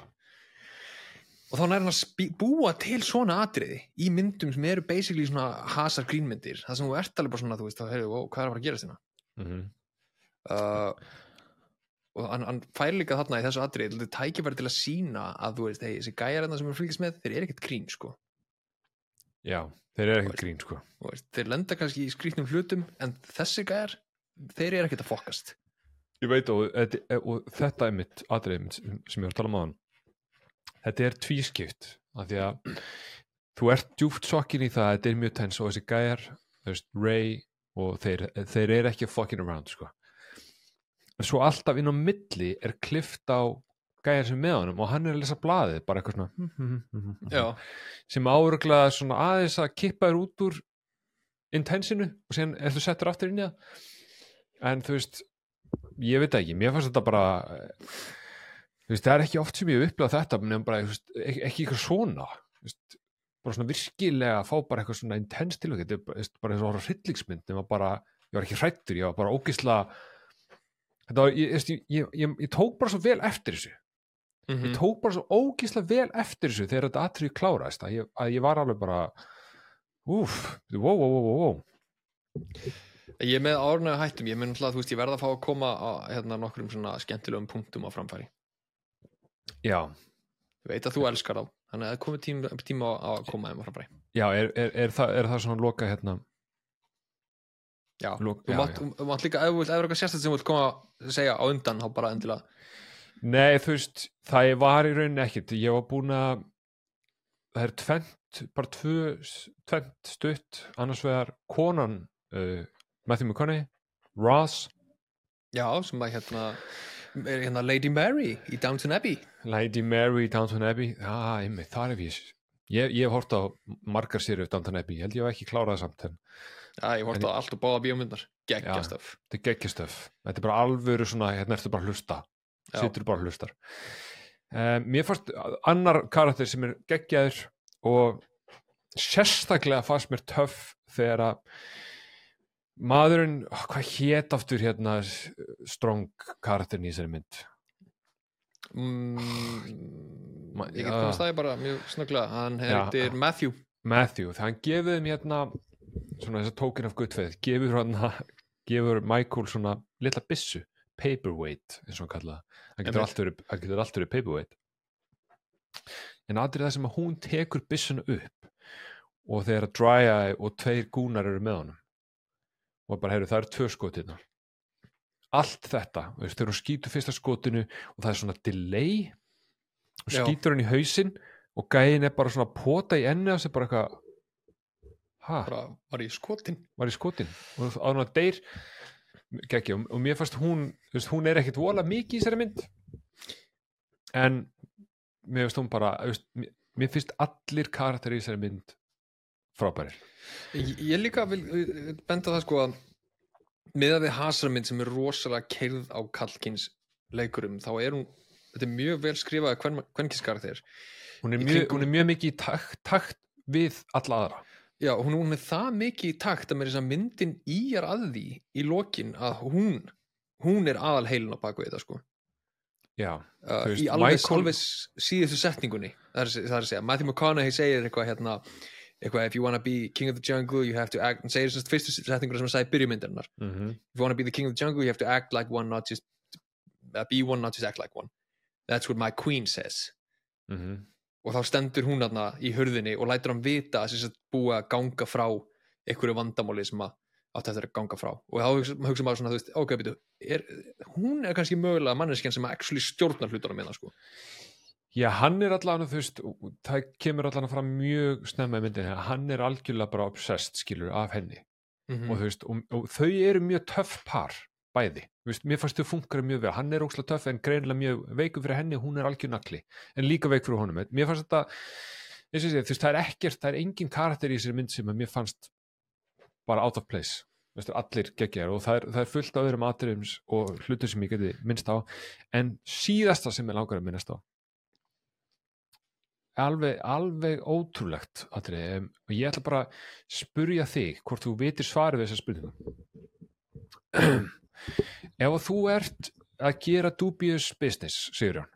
og þá nær hann að búa til svona atriði í myndum sem eru basically svona hasar grínmyndir, það sem þú ert alveg bara svona, þú veist, þá heyrðu, wow, hvað er að fara að gerast hérna? -hmm. uh, og hann, hann fær líka þarna í þessu atrið þetta tækifæri til að sína að þú veist, hey, þessi gæjar hérna sem er fylgist með, þeir eru ekkert grín sko. já, þeir eru ekki grín sko. veist, þeir lenda kannski í skrýtnum hlutum en þessi gæjar, þeir eru ekkert að fokkast. Ég veit og, þetta- og þetta er mitt atriðið mitt sem ég var að tala um þetta er tvískipt af því að þú ert djúpt sokkin í það að þetta er mjög tens og þessi gæjar, veist, Ray og þeir, þeir eru ekki fucking around sko. en svo alltaf inn á milli er klift á gæjar sem með honum og hann er að lesa blaðið bara eitthvað svona já, sem áuruglega svona aðeins að kippa þér út úr intensinu og síðan er þú settur aftur inn í það. En þú veist ég veit ekki, mér fannst þetta bara veist, það er ekki oft sem ég hef upplifað þetta nefnum bara, veist, ekki, ekki eitthvað svona veist, bara svona virkilega að fá bara eitthvað svona intens til þetta bara, eins og horf hryllingsmynd ég var ekki hrættur, ég var bara ógisla þetta var, ég, ég, ég, ég, tók bara svo vel eftir þessu. Mm ég tók bara svo ógísla vel eftir þessu þegar þetta atrið kláraðist að að ég var alveg bara úf, wow, wow, wow, wow, ég er með árnæðu hættum ég mun alltaf, þú veist, ég verða að fá að koma á hérna, nokkrum svona skemmtilegum punktum á framfæri já. Ég veit að þú elskar þá þannig að það komið tíma, tíma að koma þeim frá bræ já, er, er, er, það, er það svona loka hérna? Já, Lok- þú mátt, þú mátt líka ef þú vilt, er eitthvað sérstætt sem þú vilt koma að segja á undan, þá bara endilega. Nei, þú veist, það var í rauninni ekkit. Ég var búin að, það er tvent, bara tvö, tvent stutt, annars vegar konan uh, Matthew McConaughey, Ross, já, sem að hérna hérna Lady Mary í Downton Abbey. Lady Mary, Downton Abbey, ah, einmitt, þar hef ég, ég, hef hort á margar sériu Downton Abbey, ég held ég hef ekki klárað það samt, en já, ég vorti á allt og báða bíómyndar geggjastöf þetta er er bara alvöru svona, hérna ertu bara hlusta, Já. situr bara hlustar. Um, mér fannst annar karakter sem er geggjaður og sérstaklega fannst mér töff þegar að maðurinn, oh, hvað hét aftur hérna strong karakterin í þessari mynd? Mm, ég get komast það bara mjög snögglega. Hann heitir Matthew. Matthew, þegar hann gefið þeim hérna svona þess að token of good faith gefur hann gefur Michael svona litla byssu, paperweight eins og hann kallaði það. hann getur allt verið, paperweight. En aðrið það sem að hún tekur byssuna upp og þegar að dry eye og tveir gúnar eru með honum og bara heyrðu það eru tvö skotina allt þetta, veist, þegar hún skýtur fyrsta skotinu og það er svona delay og skýtur hann í hausinn og gæin er bara svona pota í enni á sig bara eitthvað ha, bara var í skotin? Var í skotin? Og á hann að deyr Gekki, og, og mér fannst hún þú veist, hún er ekkit vola mikið í þessari mynd. En mér finnst hún bara þú veist, mér, mér finnst allir karakter í þessari mynd frábærir. Ég, ég líka vil vil benda á það sko að miðað við hasarmynd sem er rosalega keirð á kallkins leikurum þá er hún þetta er mjög vel skrifað kvenkinskarakter hún er, mjög, hún er mjög mikið í takt, takt við alla aðra. Já, hún, hún er það mikið í takt að mér þess að myndin íjar að því í lokin að hún hún er aðal heilin á baku þetta sko. Já, uh, veist, í alveg, Michael- alveg síðustu setningunni það er, það er að segja, Matthew McConaughey segir eitthvað hérna eitthvað, if you wanna be king of the jungle you have to act, hann segir að fyrstu setningur sem hann sagði í byrjumyndarinnar mm -hmm. if you wanna be the king of the jungle you have to act like one not just uh, be one not just act like one that's what my queen says mhm. og þá stendur hún aðna í hurðinni og lætur hann vita að þess að búa að ganga frá einhverju vandamáli sem að átt eftir að ganga frá og þá hugsa, hugsa maður svona, þú veist, ok, er, hún er kannski mögulega manneskjan sem actually stjórnar hlutunum minna, sko. Já, hann er allan þú veist, það kemur allan fram mjög snemma í myndinni, að hann er algjörlega bara obsessed, skilur, af henni. Mm og, þú veist, og, og þau eru mjög töff par bæði, Þú veist, mér fannst þau funkar mjög vel, hann er óslega töff en greinilega mjög veikum fyrir henni, hún er algjör nakli en líka veik fyrir honum, mér fannst þetta þú veist, það er ekkert það er engin karakter í þessari mynd sem mér fannst bara out of place. Þú veist, allir geggjar og það er, það er fullt af öðrum atriðum og hlutur sem ég geti minnst á. En síðasta sem ég langar að minnast á alveg, alveg ótrúlegt atriði, um, og ég ætla bara að spurja þig hvort þú vitir svarið við þessa spurningu. Ef þú ert að gera dubious business, Sigurjón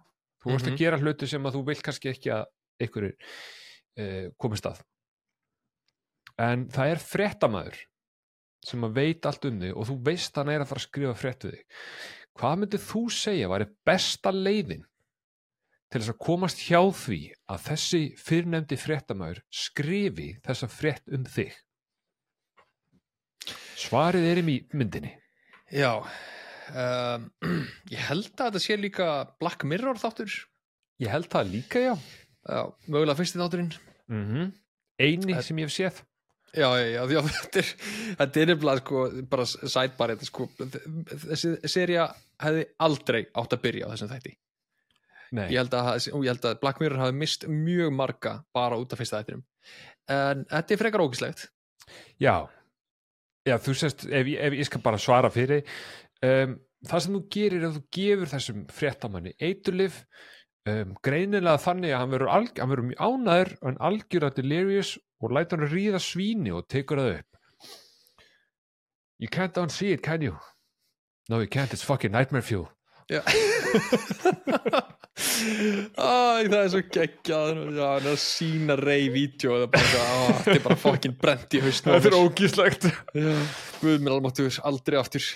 þú ert Mhm. að gera hluti sem að þú vil kannski ekki að einhverjur uh, komist að. En það er fréttamaður sem að veit allt um þig og þú veist hann er að fara að skrifa frétt við þig. Hvað myndið þú segja væri besta leiðin til þess að komast hjá því að þessi fyrrnefndi fréttamaður skrifi þessa frétt um þig? Svarið er í myndinni. Já, um, ég held að þetta sé líka Black Mirror þáttur, ég held það líka já. Já, mögulega fyrsti þátturinn. mm eini Það- sem ég hef séð. Já, já, já, þetta er, þetta er nefnilega sko, bara sætbar þetta sko, þessi serja hefði aldrei átt að byrja á þessum þætti. Nei. Ég held, að, og ég held að Black Mirror hafi mist mjög marga bara út af fyrsta þættinum. En þetta er frekar ógislegt. Já, já þú sést, ef, ef ég skal bara svara fyrir um, það sem þú gerir er að þú gefur þessum fréttamanni eiturlif um, greinilega þannig að hann verður, alg, hann verður mjög ánæður en algjör að delirious og lætur hann ríða svíni og tekur það upp You can't unsee it, can you? No, you can't, it's fucking nightmare fuel Já. Æ, það er svo geggjað. Já, hann er að sína rey vídeo og það er bara, þetta er fokkin brent í haustnum ógíslegt. Guð mér almáttugur, aldrei aftur.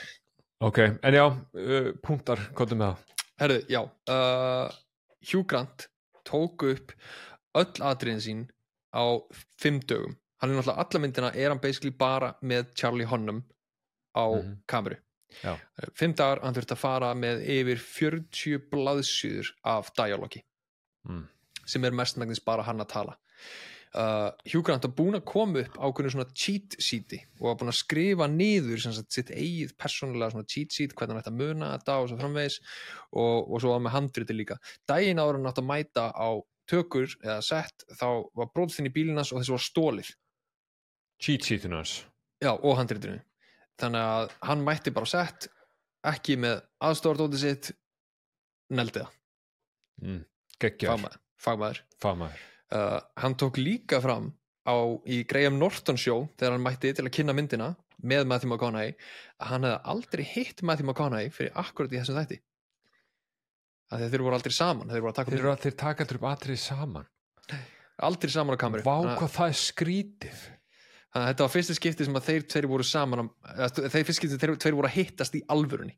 Ok, en já, uh, punktar, komdu með það. Herðu, já uh, Hugh Grant tók upp öll atriðin sín á fimm dögum. Hann er náttúrulega alla myndina er hann basically bara með Charlie Hunnam á Mhm. kameru Já. Eh, fimm dagar hann þurfti að fara með yfir 40 blaðsjúður af dialogi. Mm. sem er mestmægnis bara hann að tala. Uh, Hugh Grant var búin að koma upp ákveðinu svona cheat sheeti og var búin að skrifa niður sagt, sitt eigið persónulega svona cheat sheet hvernig hann ætti að muna þetta og svo framvegis. Og, og svo var með handriti líka. Daginn ára hann átti að mæta á tökur eða sett þá var bróðþinn í bílinas og þessu var stólið cheat sheetinu hans. Já, og handritinu þannig að hann mætti bara sett ekki með aðstofardótið sitt neldi það, mm. fagmaður, fagmaður. fagmaður. Uh, hann tók líka fram á, í Graham Norton show þegar hann mætti til að kynna myndina með Matthew McConaughey að hann hefði aldrei hitt Matthew McConaughey fyrir akkurat í þessum þætti. Að þeir voru aldrei saman þeir voru að taka þeir, þeir taka allir upp atrið saman. Aldrei saman á kameru. Vá hvað það er skrítið þannig að þetta var fyrsta skipti sem að þeir tveir voru saman eða, þeir fyrsta skipti þeir tveir voru að hittast í alvörunni.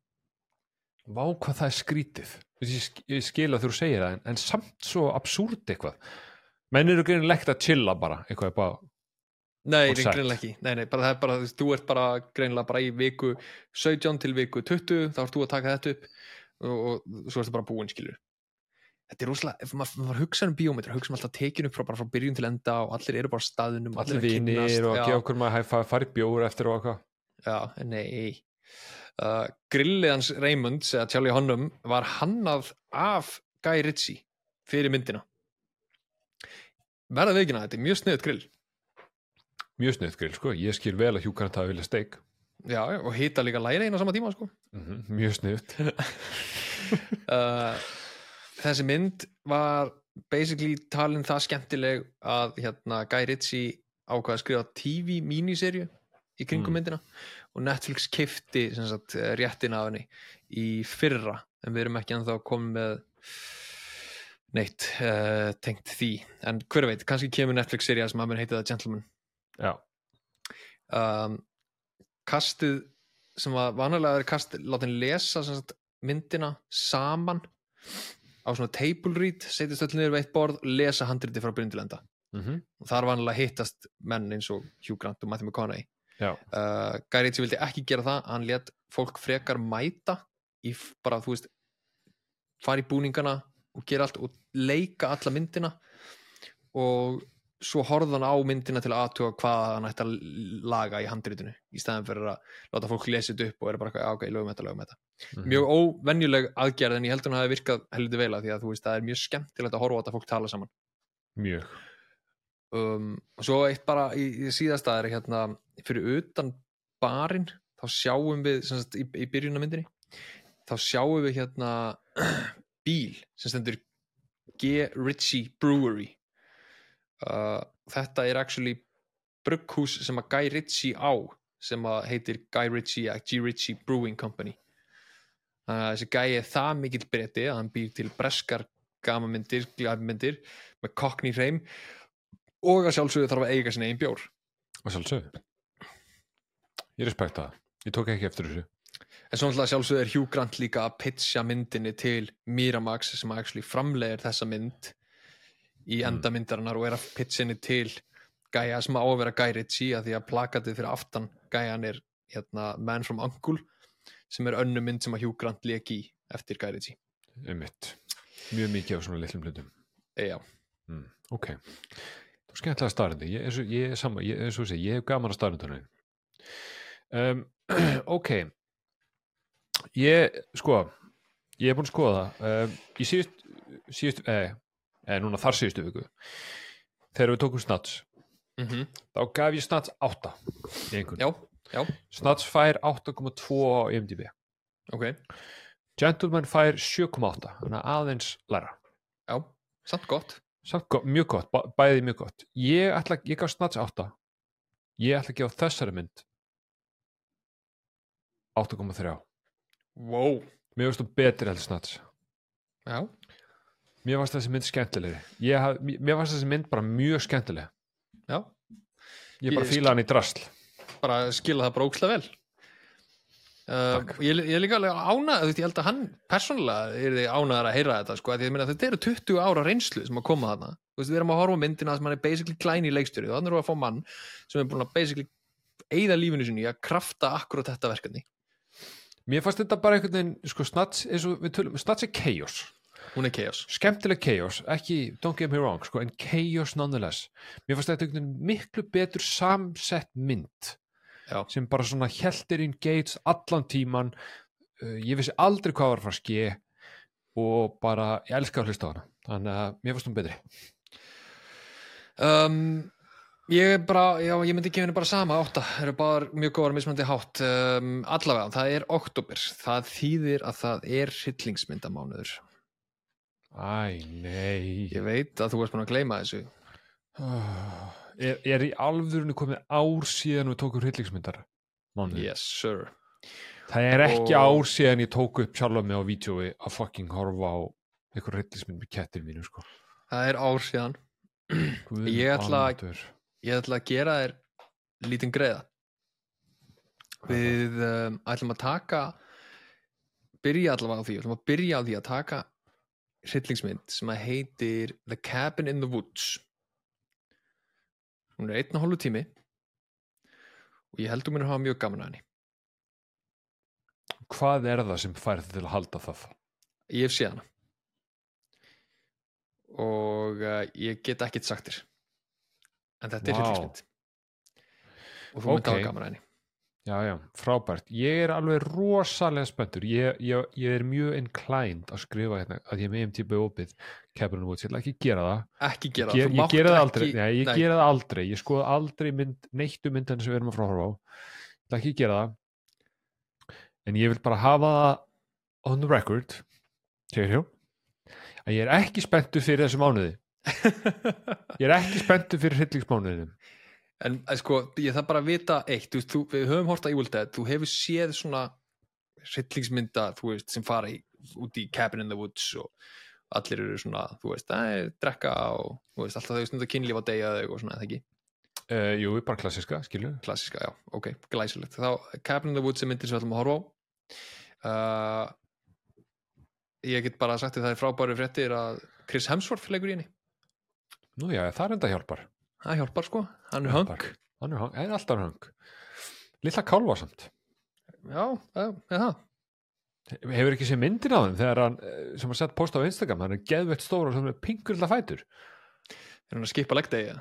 Vá hvað það er skrítið. Ég, ég skil að þú segir það en, en samt svo absúrt eitthvað. Menn eru greinilegt að chilla bara eitthvað bara, Nei, Og greinilega ekki. Nei, nei, bara það er bara, þú ert bara greinilega bara í viku 17 til viku 20 þá ert þú að taka þetta upp og, og svo ertu bara búinn, skilur Þetta er rosalega, ef maður, maður hugsa um bíómetri hugsa um alltaf tekinu frá, bara frá byrjun til enda og allir eru bara staðunum allir að kynnast, vinir og já, gefa okkur maður hæfa fari bjór eftir og eitthvað. Já, nei. Uh, Grillið hans Raymonds eða Charlie Hunnam var hannað af Guy Ritchie fyrir myndina. Verða veikina, þetta er mjög sniðut grill. Mjög sniðt grill sko, ég skil vel að hjúkarn það vilja steik. Já, og hita líka læri einu á sama tíma, sko. Mm mjög sniðt uh, þessi mynd var basically talin það skemmtileg að hérna, Guy Ritchie ákvaði að skrifa TV miniserju í kringum Mm. myndina og Netflix kifti sagt, eh, réttin af henni í fyrra en við erum ekki ennþá komið með neitt uh, tengt því. En hver veit, kannski kemur Netflix serja sem að mér heiti það Gentleman. Já, um, kastið sem var vanalega er kast látin lesa sem sagt, myndina saman á svona table read setjast öll niður við eitt borð og lesa handriti frá byrjun til enda. Mm og þar vanalega hittast menn eins og Hugh Grant og Matthew McConaughey. Uh, Guy Ritchie vildi ekki gera það hann let fólk frekar mæta í bara þú veist fara í búningana og gera allt og leika alla myndina. Og svo horfði hann á myndina til að aðtuga hvað hann ætti að laga í handritinu í staðan fyrir að láta fólk lesa þetta upp og er bara eitthvað, "Já, ok, lögum þetta, lögum þetta. Mjög óvenjuleg aðgerð en ég heldur hann hafi virkað heldur vel að því að þú veist það er mjög skemmtilegt að horfa á þetta fólk tala saman. Mjög. Um, og svo eitt bara í, í síðasta er hérna fyrir utan barinn þá sjáum við sagt, í, í byrjunamyndinni þá sjáum við hérna bíl sem stendur G. Ritchie Brewery. Uh, þetta er actually brugghús sem að Guy Ritchie á sem að heitir Guy Ritchie G. Ritchie Brewing Company uh, þessi Guy er það mikill breyti að hann býr til breskar gamamyndir, glæfmyndir með kokkni hreim og að sjálfsögðu þarf að eiga sinni einn bjór. Og sjálfsög ég respekta það, ég tók ekki eftir þessu. En svo náttúrulega sjálfsögðu er Hugh Grant líka að pitcha myndinni til Miramax sem actually framlegir þessa mynd í enda myndarinnar og er að pitcha henni til gæja sem á að vera Guy Ritchie að því að plakatið fyrir aftan gæjan er hérna, Man from Uncle sem er önnu mynd sem að Hugh Grant leki í eftir Guy Ritchie um mitt, mjög mikið á svona litlum hlutum. E, já, mm. ok, er skemmtilega starrandi ég, er svo- ég, sama, ég, er svo segja, ég hef gaman að starrandunum um, ok. Ég, sko ég hef búin að skoða um, í síðust, síðust eh, eh, núna þar síðustu viku þegar við tókum snats mm þá gaf ég snats 8 í einhvern snats fær 8,2 á IMDb. Ok. Gentleman fær 7,8 þannig að aðeins læra. Já, samt gott. Samt gott, mjög gott, bæ- bæði mjög gott. Ég ætla, ég gaf snats 8 ég ætla að gefa þessari mynd 8,3 wow, mér finnst þú betri heldur snats já, mér fannst þessi mynd skemmtilegri. Haf- mér fannst þessi mynd bara mjög skemmtileg. Já. Ég bara fíla hann í drasl bara skila það bara ókslega vel. Uh, ég, ég er líka alveg ánað, þú veist, ég held að hann persónulega er þið ánaðar að heyra þetta sko, því meina, þetta eru 20 ára reynslu sem að koma þarna. Veist, við erum að horfa myndina sem hann er basically glæni í leikstjóri og þannig erum við að fá mann sem er búin að basically eigða lífinu sinni að krafta akkurat þetta verkefni. Mér fannst þetta bara einhvern veginn, sko, snats, tölum, snats er chaos. hún er chaos. Skemmtileg chaos, ekki, don't get me wrong, sko, en chaos nonetheless. Mér fannst þetta einhvern veginn miklu betur samsett mynd Já. sem bara svona heldir inn gates allan tíman. Uh, ég vissi aldrei hvað var að fara að ske og bara, ég elska að hlusta á hana. Þannig að mér fannst hún betri. um, ég er bara, já, ég myndi gefa henni bara sama átta, eru bara mjög góðar mismandi hátt um, allavega, það er oktober það þýðir að það er hryllingsmyndamánuður Æ, nei. ég veit að þú erst búin að gleyma þessu Er, er í alvörunni komið ár síðan við tókum hryllingsmyndar? Mánuði. yes sir Það er ekki Og- ár síðan ég tók upp sjálfa mig á vídjói að fucking horfa á einhver hryllismynd með kettir mínu sko. það er ár síðan Ég ætla ég ætla að gera þér lítinn greiða við um, ætlum að taka byrja allavega á því við ætlum að byrja á því að taka hryllingsmynd sem að heitir The Cabin in the Woods hún er einn og hálfu tími og ég heldur mér að hafa mjög gaman að henni Hvað er það sem fær þið til að halda það? ég hef séð hana og uh, ég get ekkert sagt þér en þetta er Vá. hryllingsmynd og þú myndi Ok. hafa gaman að henni Já, já, frábært. Ég er alveg rosalega spenntur. Ég, ég, ég er mjög inclined að skrifa hérna að ég er með MTB opið the Woods. Ég ætla ekki að gera það. ekki gera Ég, það, ég mátt gera það aldrei. Nei, ég gera það aldrei. Ég skoða aldrei mynd, neittu myndin sem við erum að fráhorfa á. Ég ætla ekki að gera það. En ég vil bara hafa það on the record segir hjá að ég er ekki spenntur fyrir þessu mánuði. Ég er ekki spenntur fyrir hryllingsmánuðinum. En sko, ég þarf bara að vita eitt, þú, veist, þú, við höfum hort að Evil Dead, þú hefur séð svona hryllingsmynda, þú veist, sem fara í, út í Cabin in the Woods og allir eru svona, þú veist, það er drekka og, þú veist, alltaf þau stundar kynlíf að deyja þau og svona, eða ekki, Uh, jú, bara klassiska, skilju. klassiska, já, ok, glæsilegt. Þá, Cabin in the Woods er myndir sem við ætlum að horfa á. Uh, ég get bara sagt að það er frábæri fréttir að Chris Hemsworth leikur í henni. Nú já, það er enda hjálpar. Það hjálpar sko, hann er hung. Hann er, hang, er alltaf hang. Lilla kálfa samt. Já, það. Hefur ekki séð myndin á þeim þegar hann, eh, sem hann sett post á Instagram, hann er geðveitt stóra og sem er pingur illa fætur. Er hann að skipa legdegi?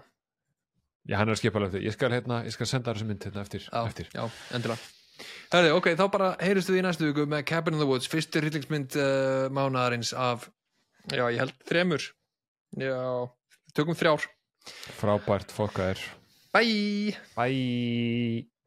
Já, hann er að skipa eftir. Ég skal, hérna, ég skal senda þessu mynd hérna eftir. Já, eftir. já, endilega Herði, ok, þá bara heyristu því næstu viku með Cabin in the Woods, fyrstu hryllingsmynd uh, mánaðarins af já, ég held þremur já, tökum þrjár Frábært, fólk að er. Bye! Bye!